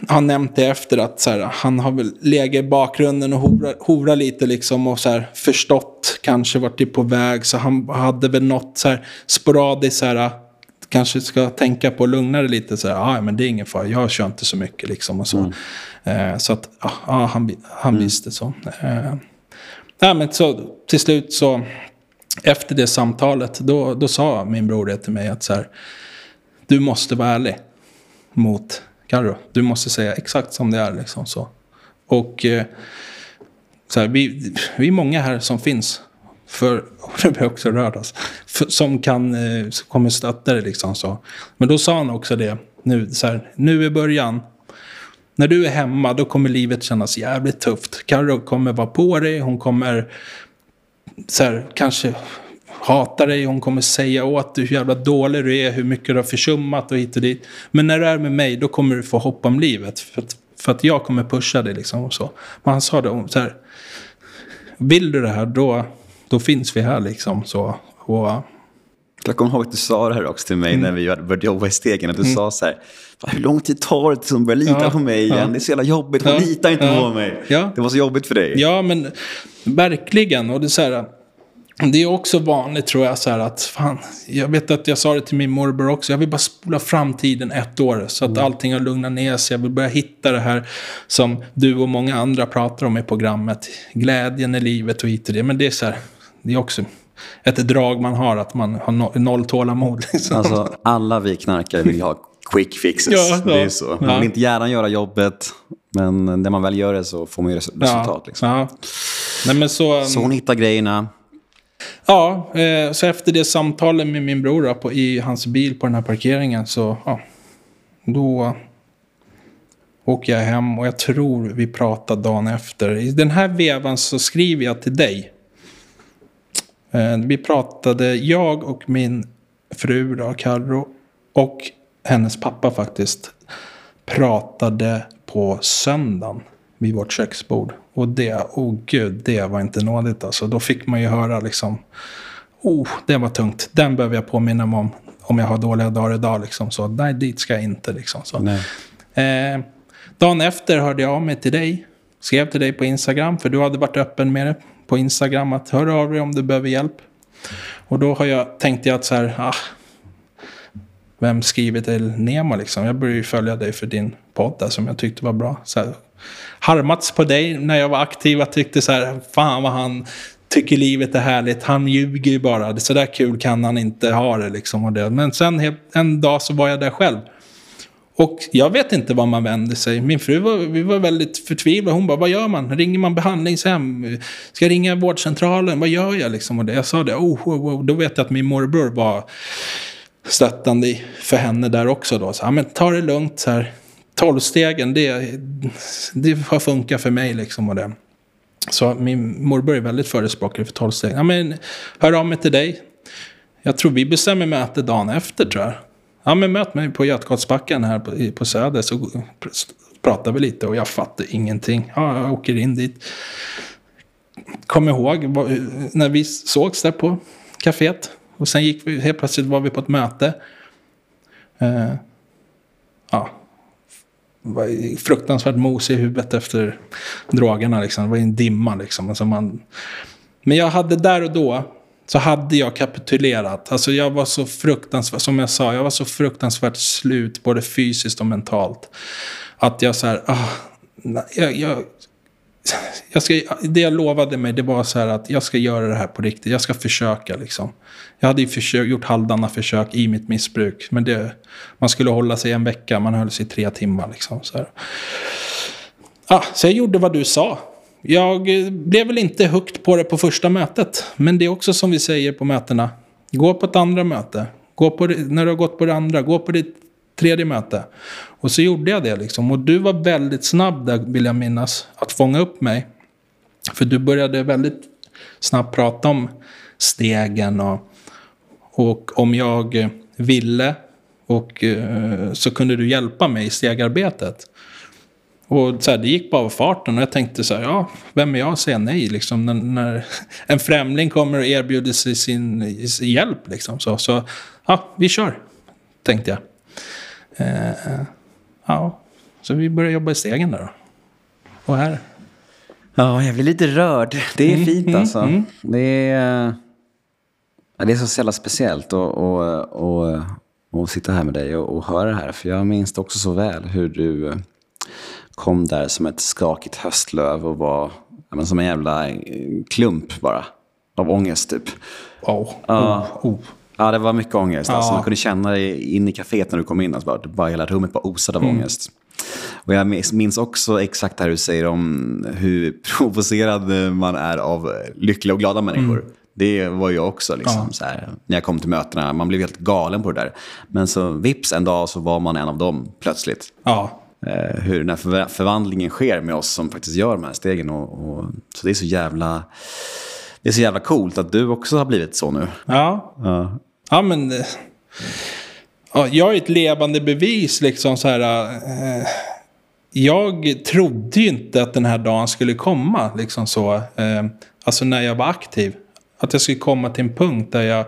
har nämnt det efter att så här, han har väl legat i bakgrunden och hovrat hovra lite liksom och så här, förstått kanske vart det är på väg. Så han hade väl något så här sporadiskt så här, kanske ska tänka på att lugna det lite. Så här, ah, men det är ingen fara, jag kör inte så mycket liksom och så. Mm. Eh, så att, ja, ah, han, han mm. visste så. Eh, ja, men så till slut så, efter det samtalet, då, då sa min bror det till mig att så här, du måste vara ärlig mot Carro. Du måste säga exakt som det är. Liksom, så. Och eh, så här, vi, vi är många här som finns. För, det blir också rörd alltså, för, som kan, eh, som kommer stötta dig liksom så. Men då sa han också det, nu, så här, nu i början. När du är hemma då kommer livet kännas jävligt tufft. Carro kommer vara på dig, hon kommer så här, kanske hatar dig, hon kommer säga åt dig hur jävla dålig du är, hur mycket du har försummat och hit och dit. Men när du är med mig, då kommer du få hopp om livet. För att, för att jag kommer pusha dig liksom och så. Men han sa det så här, vill du det här, då, då finns vi här liksom så. Och, jag kommer ihåg att du sa det här också till mig mm. när vi började jobba i Stegen. Att du mm. sa så här, hur lång tid tar det tills hon börjar lita ja, på mig igen? Ja. Det är så jävla jobbigt, hon ja, litar inte ja, på mig. Det var så jobbigt för dig. Ja, men verkligen. Och det är så här, det är också vanligt tror jag så här att fan, jag vet att jag sa det till min morbror också, jag vill bara spola framtiden ett år så att Mm. allting har lugnat ner sig. Jag vill börja hitta det här som du och många andra pratar om i programmet. Glädjen i livet och hit och det. Men det är så här, det är också ett drag man har, att man har no noll tålamod. Liksom. Alltså, alla vi knarkare vill ha quick fixes. Ja, det är så. Man vill inte gärna göra jobbet, men när man väl gör det så får man ju res- resultat. Liksom. Ja. Nej, men så, Så hon hittar grejerna. Ja, eh, så efter det samtalet med min bror då, på, i hans bil på den här parkeringen så, ja, då åker jag hem och jag tror vi pratar dagen efter. I den här vevan så skriver jag till dig. Eh, vi pratade, jag och min fru då, Carro, och hennes pappa faktiskt, pratade på söndagen vid vårt köksbord. Och det, oh gud, det var inte nådigt alltså. Då fick man ju höra liksom, oh, det var tungt. Den behöver jag påminna mig om, om jag har dåliga dagar idag liksom. Så nej, dit ska jag inte liksom. Så. Eh, dagen efter hörde jag av mig till dig. Skrev till dig på Instagram, för du hade varit öppen med det på Instagram. Att hör av dig om du behöver hjälp. Och då har jag, tänkte jag att så här, ah, vem skriver till Nemo liksom? Jag började ju följa dig för din podd där som jag tyckte var bra. Så här, harmats på dig när jag var aktiv. Jag tyckte så här, fan vad han tycker livet är härligt. Han ljuger ju bara. Så där kul kan han inte ha det liksom. Och det. Men sen en dag så var jag där själv. Och jag vet inte var man vänder sig. Min fru var, vi var väldigt förtvivlade. Hon bara, vad gör man? Ringer man behandlingshem? Ska jag ringa vårdcentralen? Vad gör jag liksom? Och det, jag sa det, oh, oh, oh. Då vet jag att min morbror var stöttande för henne där också då. Så, ja, men ta det lugnt så här. Tolvstegen, det, det har funkat för mig liksom. Och det. Så min morbror är väldigt förespråkare för tolvstegen. Ja, men hör av mig till dig. Jag tror vi bestämmer möte dagen efter tror jag. Ja, men möt mig på Götgatsbacken här på, på Söder så pratar vi lite och jag fattar ingenting. Ja, jag åker in dit. Kom ihåg när vi sågs där på kaféet. Och sen gick vi, helt plötsligt var vi på ett möte. Eh, ja, var fruktansvärt mos i huvudet efter drogerna. Liksom. Det var en dimma liksom. Alltså man... Men jag hade där och då, så hade jag kapitulerat. Alltså jag var så fruktansvärt, som jag sa, jag var så fruktansvärt slut, både fysiskt och mentalt. Att jag så här, ah, nej, jag, jag, jag ska, det jag lovade mig, det var så här att jag ska göra det här på riktigt. Jag ska försöka liksom. Jag hade ju försök, gjort halvdana försök i mitt missbruk. Men det, man skulle hålla sig en vecka, man höll sig i tre timmar liksom. Så, här. Ah, så jag gjorde vad du sa. Jag eh, blev väl inte högt på det på första mötet. Men det är också som vi säger på mötena. Gå på ett andra möte. Gå på det, när du har gått på det andra, gå på ditt tredje möte. Och så gjorde jag det liksom. Och du var väldigt snabb där, vill jag minnas, att fånga upp mig. För du började väldigt snabbt prata om stegen och, och om jag eh, ville och eh, så kunde du hjälpa mig i stegarbetet. Och så här, det gick bara av farten och jag tänkte så här, ja, vem är jag att säga nej liksom när, när en främling kommer och erbjuder sig sin, hjälp liksom. Så, så ja, vi kör, tänkte jag. Eh, ja, så vi började jobba i stegen där då. Och här. Ja, jag blir lite rörd. Det är Mm, fint mm, alltså. mm. Det, är, ja, det är så jävla speciellt att och, och, och sitta här med dig och, och höra det här. För jag minns också så väl hur du eh, kom där som ett skakigt höstlöv och var men som en jävla eh, klump bara. Av ångest typ. Oh, Ja. oh, oh. Ja, det var mycket ångest. Alltså, Ja. man kunde känna det in i kaféet när du kom in. Alltså, bara, bara hela rummet bara osade av ångest. Och jag minns- också exakt det här du säger om hur provocerad man är av lyckliga och glada människor. Det var jag också. Liksom, Ja. så här, när jag kom till mötena. Man blev helt galen på det där. Men så vips en dag så var man en av dem plötsligt. Ja, hur den här förva- förvandlingen sker med oss som faktiskt gör de här stegen. Och, och, så det är så jävla... Det är så jävla coolt att du också har blivit så nu. ja. Ja. Ja, men... eh, Ja, jag är ett levande bevis liksom så här... Eh, jag trodde ju inte att den här dagen skulle komma. Liksom så. Eh, alltså när jag var aktiv. Att jag skulle komma till en punkt där jag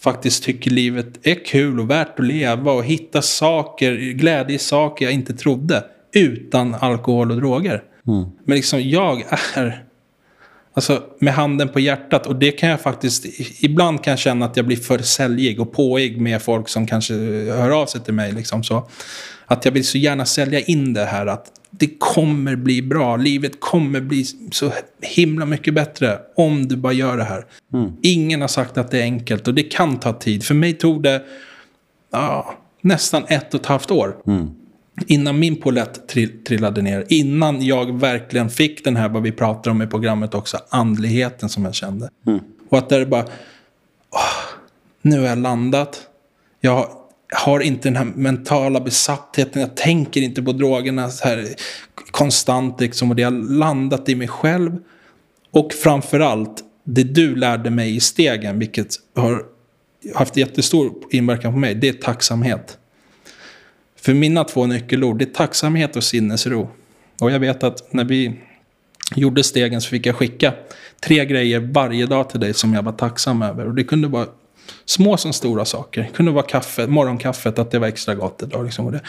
faktiskt tycker livet är kul och värt att leva. Och hitta saker, glädje i saker jag inte trodde. Utan alkohol och droger. Men liksom jag är... Alltså med handen på hjärtat. Och det kan jag faktiskt, ibland kan jag känna att jag blir för säljig och påig med folk som kanske hör av sig till mig. Liksom så. Att jag vill så gärna sälja in det här att det kommer bli bra. Livet kommer bli så himla mycket bättre om du bara gör det här. Mm. Ingen har sagt att det är enkelt och det kan ta tid. För mig tog det ja, nästan ett och ett halvt år. Mm. Innan min polett trill, trillade ner. Innan jag verkligen fick den här, vad vi pratar om i programmet också, andligheten som jag kände. Mm. Och att det är bara, åh, nu har jag landat. Jag har har inte den här mentala besattheten. Jag tänker inte på drogerna så här konstant. Liksom, och det har landat i mig själv. Och framförallt, det du lärde mig i stegen, vilket har haft jättestor inverkan på mig, det är tacksamhet. För mina två nyckelord, det är tacksamhet och sinnesro. Och jag vet att när vi gjorde stegen så fick jag skicka tre grejer varje dag till dig som jag var tacksam över. Och det kunde vara små som stora saker. Det kunde vara kaffe, morgonkaffet, att det var extra gott idag. Liksom, och det.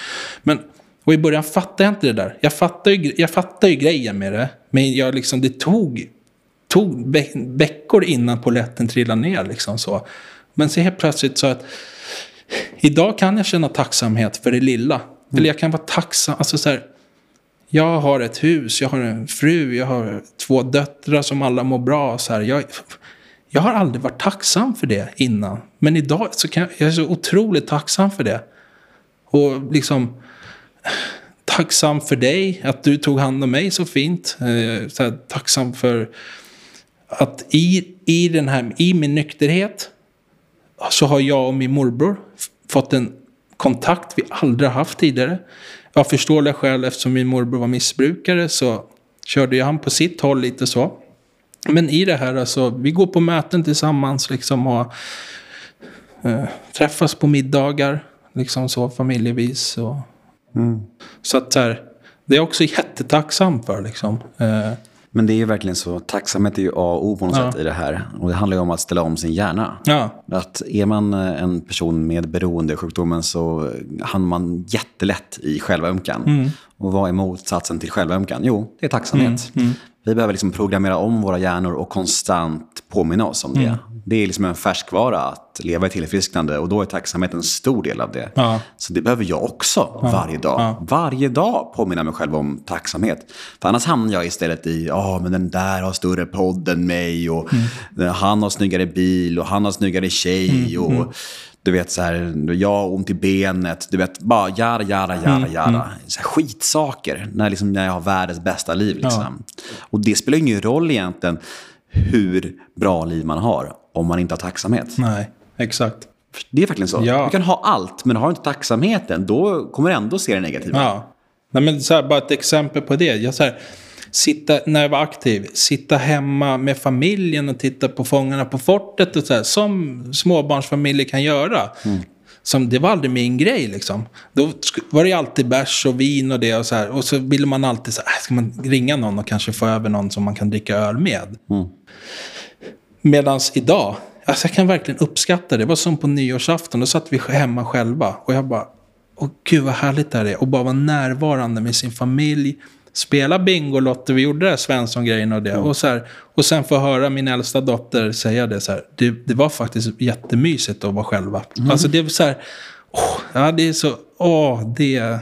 Men, och i början fattade jag inte det där. Jag fattade ju, jag fattade ju grejen med det. Men jag liksom, det tog, tog veckor innan poletten trillade ner. Liksom, så. Men så helt plötsligt så att idag kan jag känna tacksamhet för det lilla. Mm. Eller jag kan vara tacksam. Alltså så här, jag har ett hus, jag har en fru, jag har två döttrar som alla mår bra. Så här, jag, jag har aldrig varit tacksam för det innan. Men idag så kan jag, jag är så otroligt tacksam för det. Och liksom tacksam för dig, att du tog hand om mig så fint. Eh, så här, tacksam för att i, i, den här, i min nykterhet så har jag och min morbror fått en kontakt vi aldrig haft tidigare. Jag förstår det själv eftersom min morbror var missbrukare så körde jag han på sitt håll lite så. Men i det här, alltså, vi går på möten tillsammans liksom och eh, träffas på middagar, liksom så familjevis. Och, mm. Så att så här, det är jag också jättetacksam för liksom. Eh, men det är ju verkligen så, tacksamhet är ju A och O på något ja. sätt i det här. Och det handlar ju om att ställa om sin hjärna. Ja. Att är man eh, en person med beroendesjukdomen så hamnar man jättelätt i självömkan. Mm. Och vad är motsatsen till självömkan? Jo, det är tacksamhet. Mm. Mm. Vi behöver liksom programmera om våra hjärnor och konstant påminna oss om det. Mm. Det är liksom en färskvara att leva i tillfrisknande och då är tacksamhet en stor del av det. Ja. Så det behöver jag också ja. varje dag. Ja. Varje dag påminna mig själv om tacksamhet. För annars hamnar jag istället i, ja oh, men den där har större podd än mig och mm. han har snyggare bil och han har snyggare tjej. Mm. och mm du vet så här, jag har ont i benet, du vet, bara jada, jada, jada, mm, jada. Mm. Skitsaker, när, liksom, när jag har världens bästa liv. Liksom. Ja. Och det spelar ingen roll egentligen hur bra liv man har om man inte har tacksamhet. Nej, exakt. Det är verkligen så. Ja. Du kan ha allt, men har du inte tacksamheten, då kommer du ändå se det negativa. Ja. Nej, men så här, bara ett exempel på det. Jag, så här, sitta, när jag var aktiv, sitta hemma med familjen och titta på Fångarna på fortet och så här, som småbarnsfamiljer kan göra. Mm. Som, det var aldrig min grej liksom. Då var det alltid bärs och vin och det och så här. Och så ville man alltid så här, äh, ska man ringa någon och kanske få över någon som man kan dricka öl med. Mm. Medan idag, alltså jag kan verkligen uppskatta det. Det var som på nyårsafton, då satt vi hemma själva. Och jag bara, åh gud vad härligt det här är. Och bara vara närvarande med sin familj spela Bingolotto, vi gjorde det här Svensson-grejen och det. Mm. Och, så här, och sen få höra min äldsta dotter säga det så här. Det, det var faktiskt jättemysigt att vara själva. Mm. Alltså det är så här, åh, ja det är så, åh, det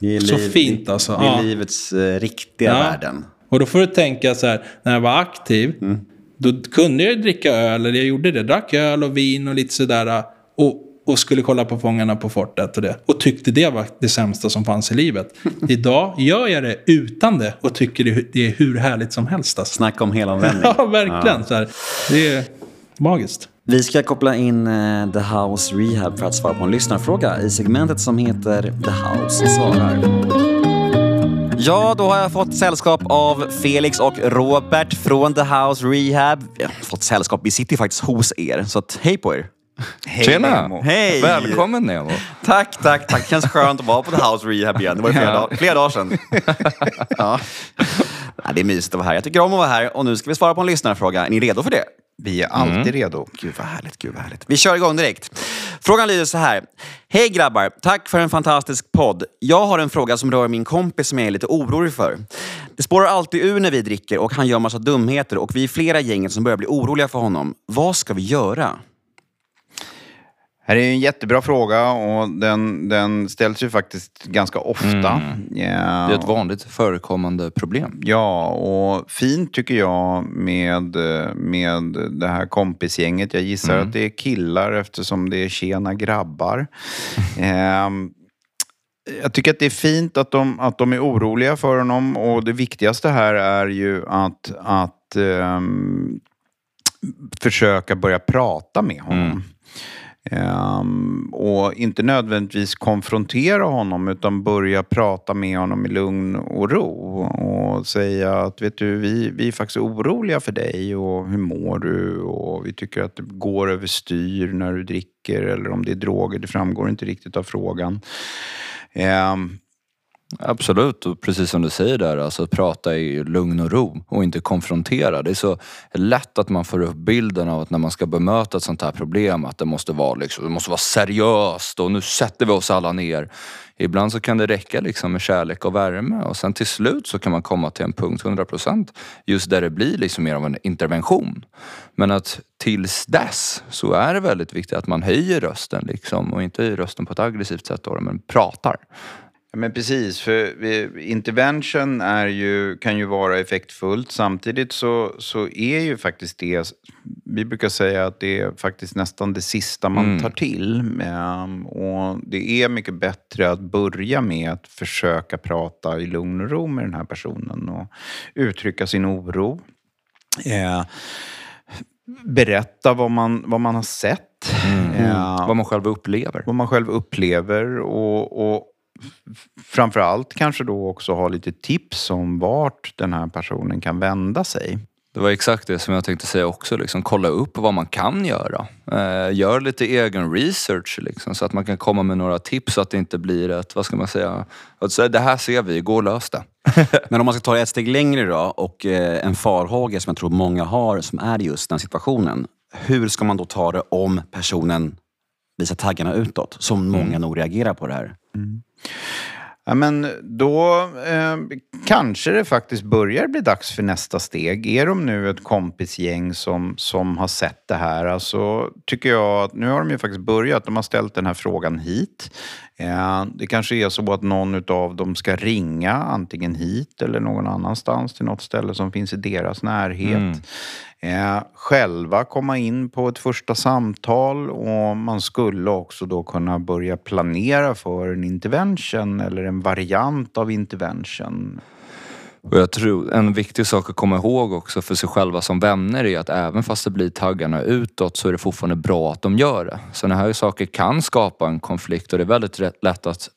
det är så liv, fint alltså. Det är ja. livets uh, riktiga ja. världen. Och då får du tänka så här, när jag var aktiv, mm. då kunde jag dricka öl, eller jag gjorde det, drack öl och vin och lite sådär. Och och skulle kolla på Fångarna på fortet och det. Och tyckte det var det sämsta som fanns i livet. Idag gör jag det utan det och tycker det är hur härligt som helst. Alltså. Snacka om helomvändning. ja, verkligen. Ja. Så här. Det är magiskt. Vi ska koppla in uh, The House Rehab för att svara på en lyssnarfråga i segmentet som heter The House svarar. Ja, då har jag fått sällskap av Felix och Robert från The House Rehab. Vi har fått sällskap, vi sitter ju faktiskt hos er, så hej på er. Hej Tjena! Nemo. Hej! Välkommen Nemo. Tack, tack, tack. Det känns skönt att vara på The House Rehab igen. Det var ju flera, dag, flera dagar sedan. ja. ja. det är mysigt att vara här. Jag tycker om att vara här och nu ska vi svara på en lyssnarfråga. Är ni redo för det? Vi är alltid mm. redo. Gud vad härligt, gud vad härligt. Vi kör igång direkt. Frågan lyder så här. Hej grabbar, tack för en fantastisk podd. Jag har en fråga som rör min kompis som jag är lite orolig för. Det spårar alltid ur när vi dricker och han gör massa dumheter och vi är flera gänget som börjar bli oroliga för honom. Vad ska vi göra? Här är en jättebra fråga och den, den ställs ju faktiskt ganska ofta. Mm. Ja, Det är ett vanligt förekommande problem. Ja, och fint tycker jag med, med det här kompisgänget. Jag gissar Mm. att det är killar eftersom det är tjena grabbar. Ehm, jag tycker att det är fint att de, att de är oroliga för honom och det viktigaste här är ju att, att ehm, försöka börja prata med honom. Um, och inte nödvändigtvis konfrontera honom utan börja prata med honom i lugn och ro. Och säga att vet du, vi, vi är faktiskt oroliga för dig och hur mår du? Och vi tycker att det går överstyr när du dricker eller om det är droger. Det framgår inte riktigt av frågan. Um, Absolut, och precis som du säger där, alltså att prata i lugn och ro och inte konfrontera. Det är så lätt att man får upp bilden av att när man ska bemöta ett sånt här problem att det måste vara, liksom, det måste vara seriöst och nu sätter vi oss alla ner. Ibland så kan det räcka liksom med kärlek och värme och sen till slut så kan man komma till en punkt 100% just där det blir liksom mer av en intervention. Men att tills dess så är det väldigt viktigt att man höjer rösten liksom och inte höjer rösten på ett aggressivt sätt då, men pratar. Ja, men precis, för intervention är ju, kan ju vara effektfullt. Samtidigt så, så är ju faktiskt det, vi brukar säga att det är faktiskt nästan det sista man tar till. Och det är mycket bättre att börja med att försöka prata i lugn och ro med den här personen och uttrycka sin oro. Eh, berätta vad man, vad man har sett. Eh, Vad man själv upplever. vad man själv upplever och, och framförallt kanske då också ha lite tips om vart den här personen kan vända sig. Det var exakt det som jag tänkte säga också. Liksom, kolla upp vad man kan göra. Eh, gör lite egen research liksom, så att man kan komma med några tips så att det inte blir ett, vad ska man säga, säga, det här ser vi, gå och lös det. Men om man ska ta det ett steg längre då och eh, en farhåga som jag tror många har som är just den situationen. Hur ska man då ta det om personen visar taggarna utåt? Som många nog reagerar på det här. Ja, men då eh, kanske det faktiskt börjar bli dags för nästa steg. Är de nu ett kompisgäng som, som har sett det här, alltså, tycker jag att nu har de ju faktiskt börjat. De har ställt den här frågan hit. Eh, det kanske är så att någon av dem ska ringa antingen hit eller någon annanstans till något ställe som finns i deras närhet. Eh, själva komma in på ett första samtal och man skulle också då kunna börja planera för en intervention eller en variant av intervention. Och jag tror en viktig sak att komma ihåg också för sig själva som vänner är att även fast det blir taggarna utåt så är det fortfarande bra att de gör det. Sådana här saker kan skapa en konflikt och det är väldigt lätt att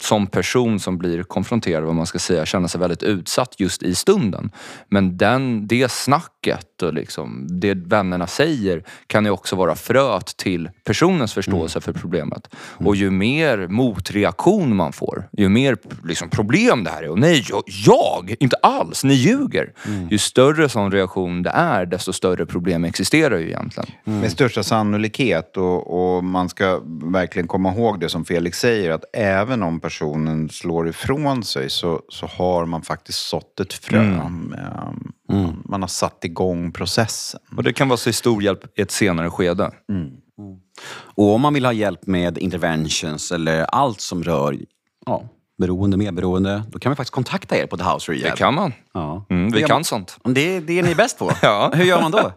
som person som blir konfronterad, vad man ska säga, känna sig väldigt utsatt just i stunden. Men den, det snacket och liksom, det vännerna säger kan ju också vara fröet till personens förståelse för problemet. Och ju mer motreaktion man får, ju mer liksom, problem det här är. Och nej, jag, jag inte alls, ni ljuger. Ju större sån reaktion det är, desto större problem existerar ju egentligen. Med största sannolikhet och, och man ska verkligen komma ihåg det som Felix säger att även om personen slår ifrån sig så, så har man faktiskt sått ett frö. Eh, Man har satt igång processen. Och det kan vara så stor hjälp i ett senare skede. Och om man vill ha hjälp med interventions eller allt som rör ja, beroende, medberoende, då kan man faktiskt kontakta er på The House Rehab. Det kan man. Ja. Mm, vi Det- kan sånt. Det, det är ni bäst på. Ja. Hur gör man då?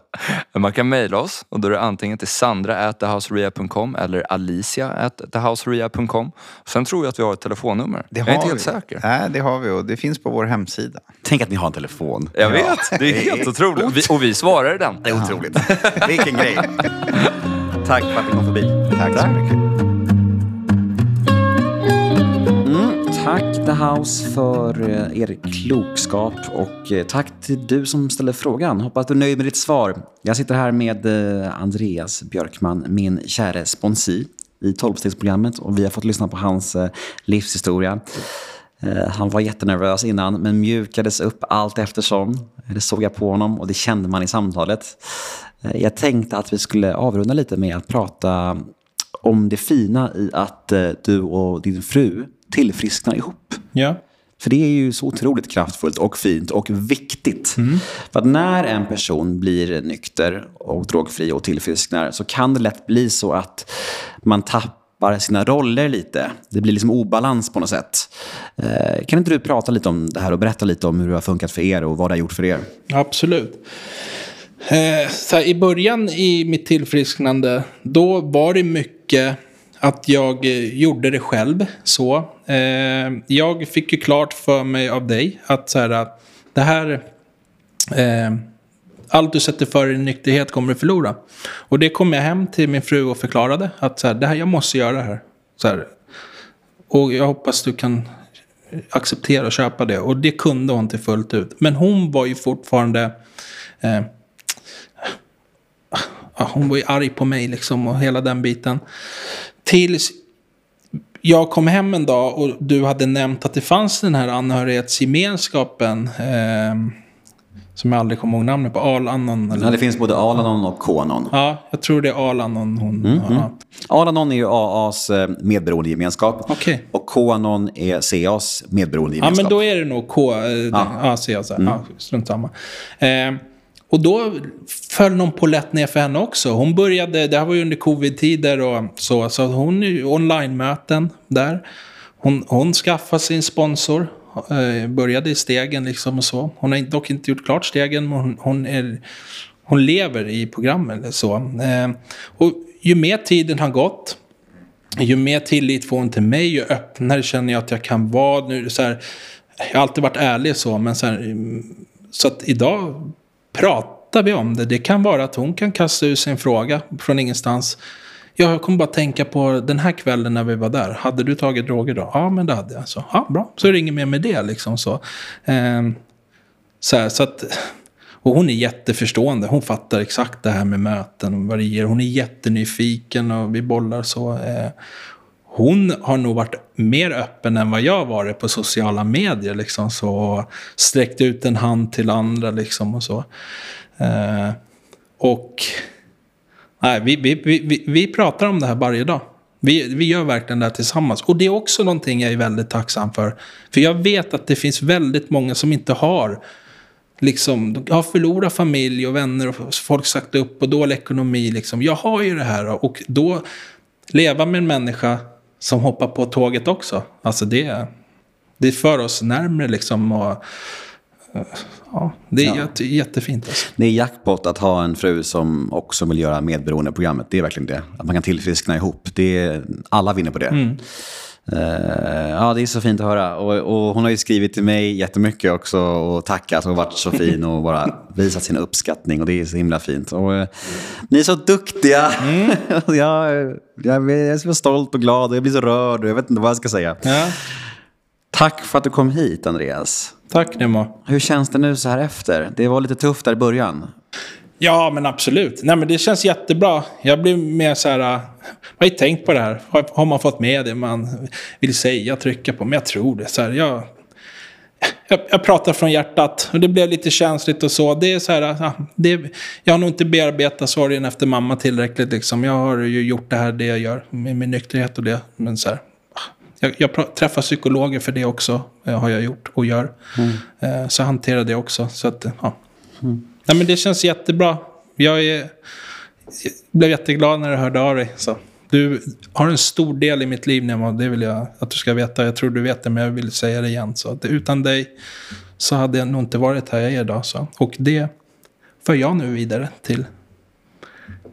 Man kan mejla oss och då är det antingen till sandra.thehouserea.com eller alicia.thehouserea.com. Sen tror jag att vi har ett telefonnummer. Det jag är inte har helt vi. säker. Nej, det har vi och det finns på vår hemsida. Tänk att ni har en telefon. Jag vet, det är helt otroligt. Vi, och vi svarar i den. Det är otroligt. Vilken grej. Tack för att ni kom förbi. Tack så mycket. Tack The House för eh, er klokskap och eh, tack till du som ställde frågan. Hoppas du är nöjd med ditt svar. Jag sitter här med eh, Andreas Björkman, min käre sponsi i 12-stegsprogrammet och vi har fått lyssna på hans livshistoria. Han var jättenervös innan men mjukades upp allt eftersom. Det såg jag på honom och det kände man i samtalet. Jag tänkte att vi skulle avrunda lite med att prata om det fina i att du och din fru tillfrisknar ihop. Ja. För det är ju så otroligt kraftfullt och fint och viktigt. För att när en person blir nykter och drogfri och tillfrisknar så kan det lätt bli så att man tappar sina roller lite. Det blir liksom obalans på något sätt. Eh, kan inte du prata lite om det här och berätta lite om hur det har funkat för er och vad det har gjort för er? Absolut. Eh, så här, I början i mitt tillfrisknande, då var det mycket att jag eh, gjorde det själv. Så. Eh, jag fick ju klart för mig av dig att så här, att det här... Eh, allt du sätter för i nykterhet kommer du förlora. Och det kom jag hem till min fru och förklarade. Att så här, det här, jag måste göra det här. Så här. Och jag hoppas du kan acceptera och köpa det. Och det kunde hon till fullt ut. Men hon var ju fortfarande... Eh, ah, hon var ju arg på mig liksom och hela den biten. Tills jag kom hem en dag och du hade nämnt att det fanns den här anhörighetsgemenskapen. Eh, som jag aldrig kommer ihåg namnet på. Alanon eller? Ja, det finns både Alanon och Konon. Ja, jag tror det är Alanon hon. ja. Alanon är ju AAs eh, medberoendegemenskap. Okej. Och Konon är CAs Ja, medberoendegemenskap. men då är det nog K. eh, Ja, ja så här. Ja, strunt samma. Eh, och då föll någon på lätt ner för henne också. Hon började, det här var ju under covid-tider och så, så hon är ju online-möten där. Hon, hon skaffade sin sponsor, eh, började i stegen liksom och så. Hon har dock inte gjort klart stegen, men hon, hon, är, hon lever i programmet eller så. Eh, och ju mer tiden har gått, ju mer tillit får hon till mig, ju öppnare känner jag att jag kan vara. Nu, så här, jag har alltid varit ärlig så, men så, här, mm, så att idag pratar vi om det. Det kan vara att hon kan kasta ur sig en fråga från ingenstans. Ja, jag kommer bara tänka på den här kvällen när vi var där. Hade du tagit droger då? Ja, men det hade jag. Så, ja, bra. Så är det inget mer med det liksom så. eh, så, här, så att, och hon är jätteförstående. Hon fattar exakt det här med möten och vad det ger. Hon är jättenyfiken och vi bollar så. Eh, hon har nog varit mer öppen än vad jag varit på sociala medier. Liksom, så, sträckt ut en hand till andra liksom, och så. Eh, och nej, vi, vi, vi, vi, pratar om det här varje dag. Vi, vi gör verkligen det här tillsammans. Och det är också någonting jag är väldigt tacksam för. För jag vet att det finns väldigt många som inte har liksom, jag har förlorat familj och vänner och folk sagt upp och dålig ekonomi. Liksom. Jag har ju det här och då leva med en människa som hoppar på tåget också. Alltså det, det för oss närmre liksom. Och, eh, ja, det är Ja. jätte, jättefint. Alltså. Det är jackpot att ha en fru som också vill göra medberoendeprogrammet. Det är verkligen det. Att man kan tillfriskna ihop. Det är, alla vinner på det. Mm. Eh, ja, det är så fint att höra. Och, och hon har ju skrivit till mig jättemycket också och tackat och varit så fin och bara visat sin uppskattning. Och det är så himla fint. Och, eh, ni är så duktiga. jag, jag, jag är så stolt och glad och jag blir så rörd och jag vet inte vad jag ska säga. Ja, Tack för att du kom hit, Andreas. tack Nemo. Hur känns det nu så här efter? Det var lite tufft där i början. Ja, men absolut. Nej, men det känns jättebra. Jag blir mer så här... äh, Jag har ju tänkt på det här. Har, har man fått med det man vill säga, trycka på? Men jag tror det. Så här, jag, jag, jag pratar från hjärtat. Och det blev lite känsligt och så. Det är så här... Ja, det, jag har nog inte bearbetat sorgen efter mamma tillräckligt. Liksom. Jag har ju gjort det här, det jag gör. Med min nykterhet och det. Men så här... Jag, jag träffar psykologer för det också. eh, Har jag gjort och gör. Eh, Så jag hanterar det också. Så att, ja. Nej, men det känns jättebra. Jag, är, jag blev jätteglad när jag hörde av dig. Så. Du har en stor del i mitt liv, Nemo. Det vill jag att du ska veta. Jag tror du vet det, men jag vill säga det igen. Så att utan dig så hade jag nog inte varit här jag är idag. Så. Och det för jag nu vidare till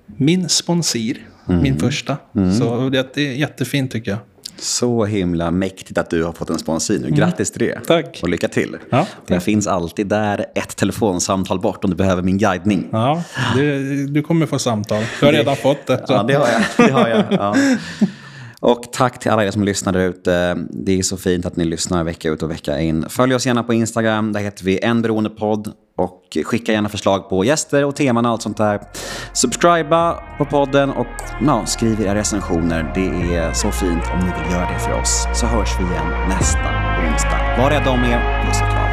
min sponsor. Min första. Så det är jättefint tycker jag. Så himla mäktigt att du har fått en sponsor nu. Grattis till det. Mm. Tack. Och lycka till. Ja, jag finns alltid där ett telefonsamtal bort om du behöver min guidning. Ja, det, du kommer få samtal. Du har redan fått det. Så. Ja, det har jag. Det har jag. Ja. Och tack till alla er som lyssnar där ute. Det är så fint att ni lyssnar vecka ut och vecka in. Följ oss gärna på Instagram. Där heter vi En Beroendepodd. Och skicka gärna förslag på gäster och teman och allt sånt där. Subscriba på podden och ja, skriv era recensioner. Det är så fint om ni vill göra det för oss. Så hörs vi igen nästa onsdag. Var rädda om er. Puss och kram.